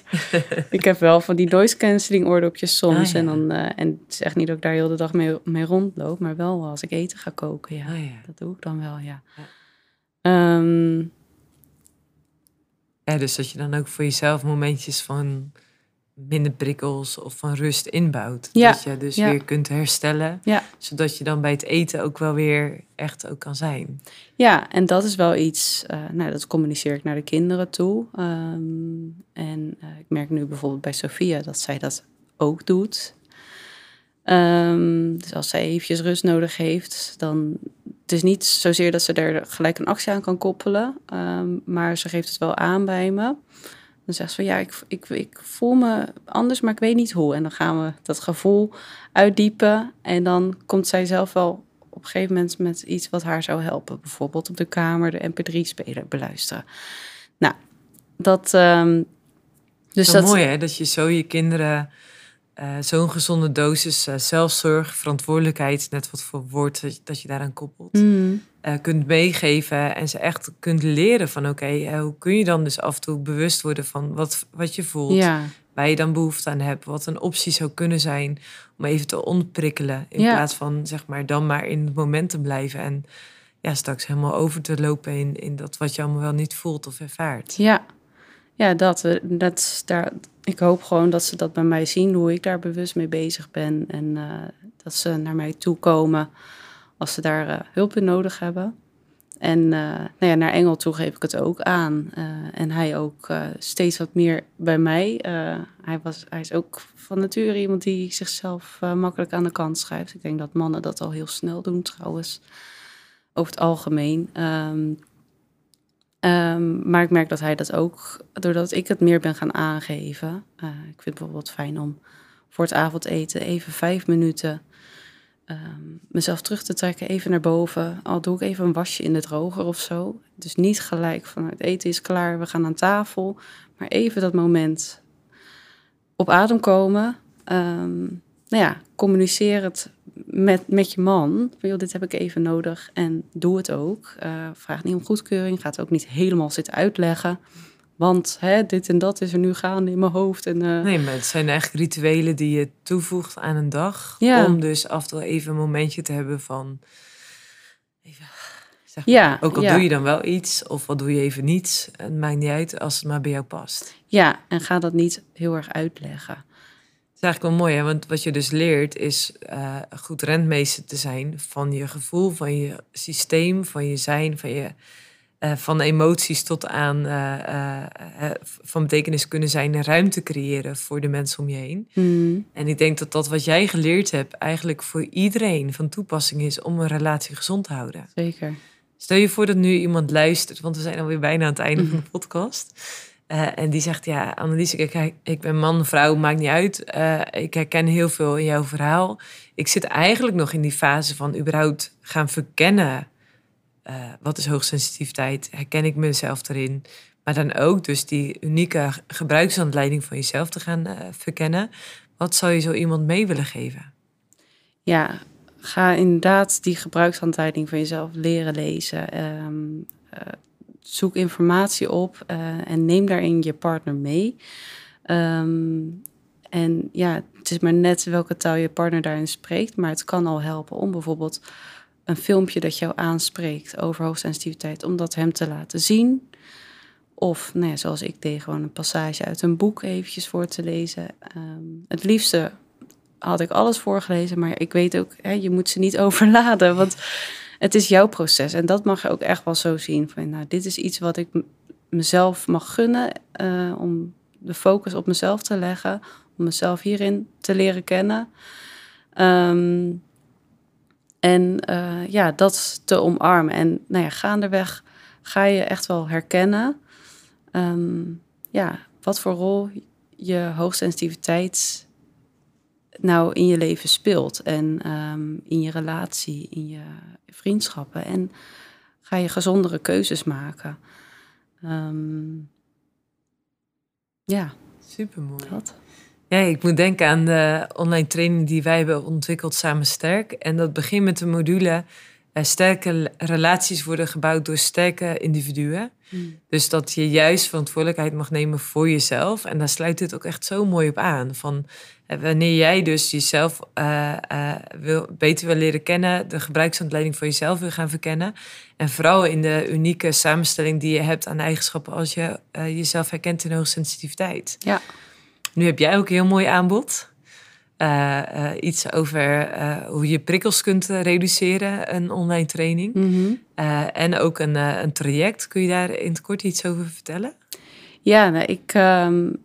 ik heb wel van die noise cancelling oordopjes soms. Ah, ja. En dan uh, en het is echt niet dat ik daar heel de dag mee, mee rondloop. Maar wel als ik eten ga koken. Ja, ah, ja. dat doe ik dan wel, ja. Ja. Um, ja. Dus dat je dan ook voor jezelf momentjes van minder prikkels of van rust inbouwt. Ja. Dat je dus weer kunt herstellen. Ja. Zodat je dan bij het eten ook wel weer echt ook kan zijn. Ja, en dat is wel iets, uh, nou dat communiceer ik naar de kinderen toe. Um, en uh, ik merk nu bijvoorbeeld bij Sophia dat zij dat ook doet. Um, dus als zij eventjes rust nodig heeft, dan... Het is niet zozeer dat ze er gelijk een actie aan kan koppelen. Um, maar ze geeft het wel aan bij me. Dan zegt ze van ja, ik, ik, ik voel me anders, maar ik weet niet hoe. En dan gaan we dat gevoel uitdiepen. En dan komt zij zelf wel op een gegeven moment met iets wat haar zou helpen. Bijvoorbeeld op de kamer de mp3-speler beluisteren. Nou, dat... Um, dus dat mooi hè, dat je zo je kinderen uh, zo'n gezonde dosis uh, zelfzorg, verantwoordelijkheid, net wat voor woord dat je daaraan koppelt, mm. uh, kunt meegeven en ze echt kunt leren van oké, okay, hoe kun je dan dus af en toe bewust worden van wat, wat je voelt, ja. waar je dan behoefte aan hebt, wat een optie zou kunnen zijn om even te ontprikkelen in ja. plaats van zeg maar dan maar in het moment te blijven en ja, straks helemaal over te lopen in, in dat wat je allemaal wel niet voelt of ervaart. Ja, ja dat, dat daar ik hoop gewoon dat ze dat bij mij zien, hoe ik daar bewust mee bezig ben. En uh, dat ze naar mij toe komen als ze daar uh, hulp in nodig hebben. En uh, nou ja, naar Engel toe geef ik het ook aan. en hij ook steeds wat meer bij mij. hij, was, hij is ook van nature iemand die zichzelf makkelijk aan de kant schrijft. Ik denk dat mannen dat al heel snel doen trouwens. Over het algemeen. Um, Um, maar ik merk dat hij dat ook, doordat ik het meer ben gaan aangeven. Uh, ik vind het bijvoorbeeld fijn om voor het avondeten even vijf minuten um, mezelf terug te trekken, even naar boven. Al doe ik even een wasje in de droger of zo. Dus niet gelijk van het eten is klaar, we gaan aan tafel. Maar even dat moment op adem komen. Um, nou ja, communiceer het met, met je man, van, joh, dit heb ik even nodig en doe het ook. Uh, vraag niet om goedkeuring, ga het ook niet helemaal zitten uitleggen. Want hè, dit en dat is er nu gaande in mijn hoofd. En, uh... Nee, maar het zijn eigenlijk rituelen die je toevoegt aan een dag. Ja. Om dus af en toe even een momentje te hebben van... Even, zeg maar, ja, ook al doe je dan wel iets of wat doe je even niets. Het maakt niet uit als het maar bij jou past. Ja, en ga dat niet heel erg uitleggen. Eigenlijk wel mooi, hè? want wat je dus leert is uh, goed rentmeester te zijn van je gevoel, van je systeem, van je zijn, van je uh, van emoties tot aan uh, van betekenis kunnen zijn en ruimte creëren voor de mensen om je heen. Mm. En ik denk dat dat wat jij geleerd hebt eigenlijk voor iedereen van toepassing is om een relatie gezond te houden. Zeker. Stel je voor dat nu iemand luistert, want we zijn alweer bijna aan het einde van de mhm. Podcast. en die zegt, ja, Annelies, ik, ik ben man, vrouw, maakt niet uit. ik herken heel veel in jouw verhaal. Ik zit eigenlijk nog in die fase van überhaupt gaan verkennen uh, wat is hoogsensitiviteit? Herken ik mezelf erin? Maar dan ook dus die unieke gebruiksaanleiding van jezelf te gaan verkennen. Wat zou je zo iemand mee willen geven? Ja, ga inderdaad die gebruiksaanleiding van jezelf leren lezen. Uh, zoek informatie op en neem daarin je partner mee. Um, en ja, het is maar net welke taal je partner daarin spreekt. Maar het kan al helpen om bijvoorbeeld een filmpje dat jou aanspreekt over hoogsensitiviteit, om dat hem te laten zien. Of, nou ja, zoals ik deed, gewoon een passage uit een boek eventjes voor te lezen. Ehm, het liefste had ik alles voorgelezen, maar ik weet ook, hè, je moet ze niet overladen, want het is jouw proces. En dat mag je ook echt wel zo zien. Van, nou, dit is iets wat ik mezelf mag gunnen, uh, om de focus op mezelf te leggen, om mezelf hierin te leren kennen. Um, en uh, ja, dat te omarmen. En nou ja, gaandeweg ga je echt wel herkennen um, ja, wat voor rol je hoogsensitiviteit nou in je leven speelt. En um, in je relatie, in je vriendschappen. En ga je gezondere keuzes maken. Um, ja. Supermooi. Dat. Ja, ik moet denken aan de online training die wij hebben ontwikkeld samen Sterk. En dat begint met de module sterke relaties worden gebouwd door sterke individuen. Hmm. Dus dat je juist verantwoordelijkheid mag nemen voor jezelf. En daar sluit dit ook echt zo mooi op aan. Van uh, wanneer jij dus jezelf uh, wil, beter wil leren kennen, de gebruiksaanleiding voor jezelf wil gaan verkennen. En vooral in de unieke samenstelling die je hebt aan eigenschappen als je jezelf herkent in hoogsensitiviteit. Ja. Nu heb jij ook een heel mooi aanbod. Uh, iets over uh, hoe je prikkels kunt reduceren, een online training. Mm en ook een, een traject. Kun je daar in het kort iets over vertellen? Ja, nou, ik um,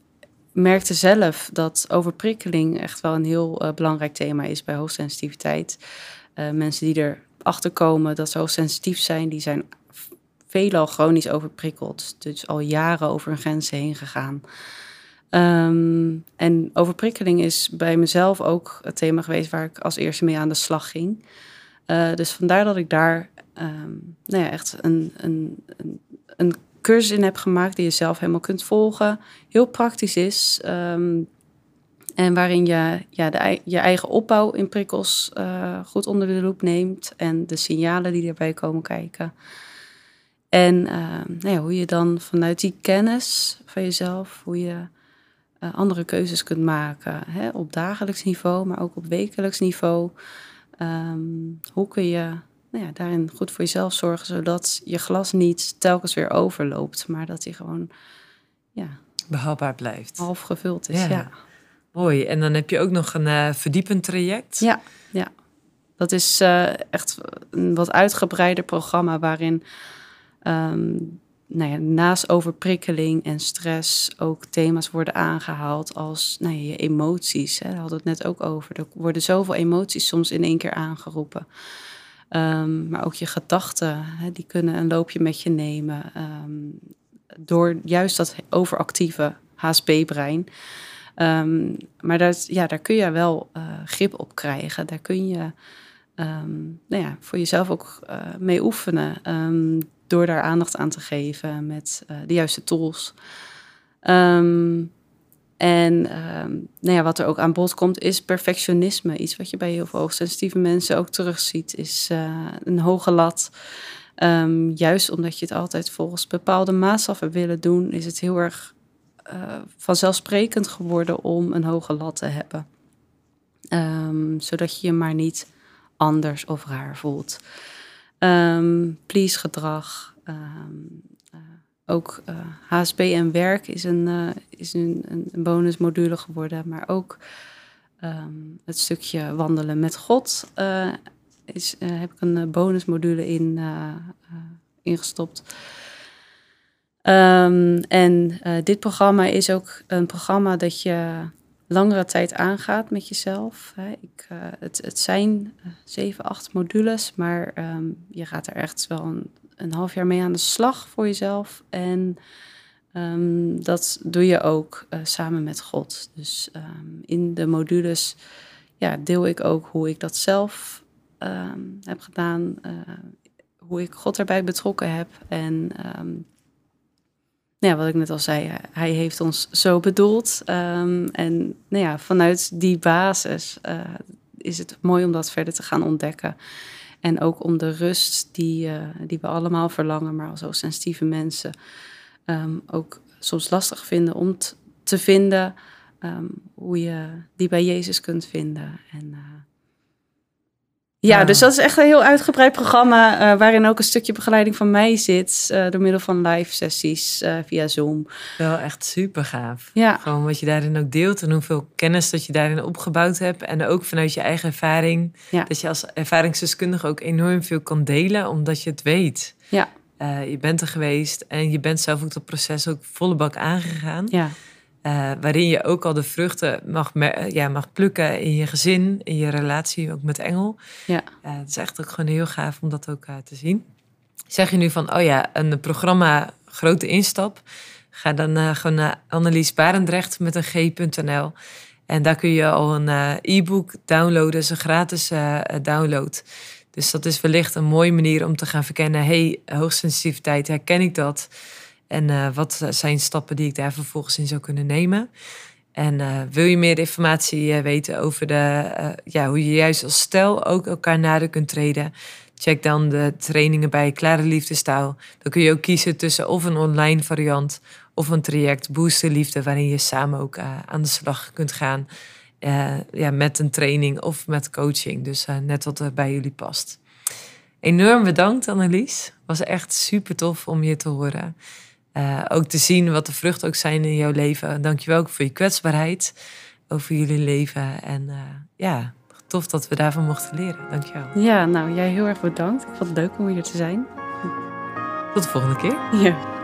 merkte zelf dat overprikkeling echt wel een heel belangrijk thema is bij hoogsensitiviteit. mensen die erachter komen dat ze hoogsensitief zijn, die zijn veelal chronisch overprikkeld. Dus al jaren over hun grenzen heen gegaan. Um, en overprikkeling is bij mezelf ook het thema geweest waar ik als eerste mee aan de slag ging. Uh, dus vandaar dat ik daar um, nou ja, echt een, een, een, een, cursus in heb gemaakt die je zelf helemaal kunt volgen. Heel praktisch is. Um, en waarin je ja, de, je eigen opbouw in prikkels uh, goed onder de loep neemt. En de signalen die erbij komen kijken. En nou ja, hoe je dan vanuit die kennis van jezelf, hoe je uh, andere keuzes kunt maken. Hè, op dagelijks niveau, maar ook op wekelijks niveau. Um, hoe kun je nou ja, daarin goed voor jezelf zorgen, zodat je glas niet telkens weer overloopt, maar dat hij gewoon ja, behapbaar blijft. Half gevuld is, ja. Mooi. En dan heb je ook nog een uh, verdiepend traject. Ja, ja. Dat is uh, echt een wat uitgebreider programma waarin um, nou ja, naast overprikkeling en stress ook thema's worden aangehaald als nou ja, je emoties. Hè, daar hadden we het net ook over. Er worden zoveel emoties soms in één keer aangeroepen. Um, maar ook je gedachten, hè, die kunnen een loopje met je nemen. Um, door juist dat overactieve HSP-brein. Um, maar dat, ja, daar kun je wel uh, grip op krijgen. Daar kun je nou ja, voor jezelf ook uh, mee oefenen door daar aandacht aan te geven met uh, de juiste tools. Um, en ehm, nou ja, wat er ook aan bod komt, is perfectionisme. Iets wat je bij heel veel hoogsensitieve mensen ook terugziet, is uh, een hoge lat. Um, juist omdat je het altijd volgens bepaalde maatstaven willen doen, is het heel erg uh, vanzelfsprekend geworden om een hoge lat te hebben. Um, zodat je je maar niet anders of raar voelt. Um, please gedrag. Um, uh, ook uh, HSP en werk is een, uh, is een, een bonusmodule geworden. Maar ook het stukje wandelen met God is, heb ik een bonusmodule in ingestopt. En dit programma is ook een programma dat je langere tijd aangaat met jezelf. Hè. Ik, uh, het, het zijn uh, zeven, acht modules, maar um, je gaat er echt wel een, een, half jaar mee aan de slag voor jezelf. En um, dat doe je ook samen met God. Dus in de modules ja, deel ik ook hoe ik dat zelf heb gedaan, hoe ik God erbij betrokken heb en ja, wat ik net al zei, hij heeft ons zo bedoeld. Um, en nou ja, vanuit die basis uh, is het mooi om dat verder te gaan ontdekken. En ook om de rust die, uh, die we allemaal verlangen, maar als sensitieve mensen um, ook soms lastig vinden om te vinden um, hoe je die bij Jezus kunt vinden. En ja, dus dat is echt een heel uitgebreid programma uh, waarin ook een stukje begeleiding van mij zit uh, door middel van live sessies uh, via Zoom. Wel echt super gaaf. Ja. Gewoon wat je daarin ook deelt en hoeveel kennis dat je daarin opgebouwd hebt en ook vanuit je eigen ervaring. Ja. Dat je als ervaringsdeskundige ook enorm veel kan delen omdat je het weet. Ja. je bent er geweest en je bent zelf ook dat proces ook volle bak aangegaan. Ja. Uh, waarin je ook al de vruchten mag, ja, mag plukken in je gezin, in je relatie ook met Engel. Ja. Uh, het is echt ook gewoon heel gaaf om dat ook uh, te zien. Zeg je nu van, oh ja, een programma grote instap. Ga dan gewoon naar Annelies Barendrecht met een g.nl. En daar kun je al een e-book downloaden. Dat is een gratis download. Dus dat is wellicht een mooie manier om te gaan verkennen. hey, hoogsensitiviteit, herken ik dat? En uh, wat zijn stappen die ik daar vervolgens in zou kunnen nemen? En uh, wil je meer informatie uh, weten over de, ja, hoe je juist als stel ook elkaar nader kunt treden? Check dan de trainingen bij Klare Liefdestaal. Dan kun je ook kiezen tussen of een online variant of een traject Booster Liefde, waarin je samen ook aan de slag kunt gaan. ja, met een training of met coaching. Dus net wat er bij jullie past. Enorm bedankt, Annelies. Was echt super tof om je te horen. Uh, ook te zien wat de vruchten ook zijn in jouw leven. Dankjewel ook voor je kwetsbaarheid over jullie leven. En uh, ja, tof dat we daarvan mochten leren. Dankjewel. Ja, nou jij heel erg bedankt. Ik vond het leuk om hier te zijn. Tot de volgende keer. Ja.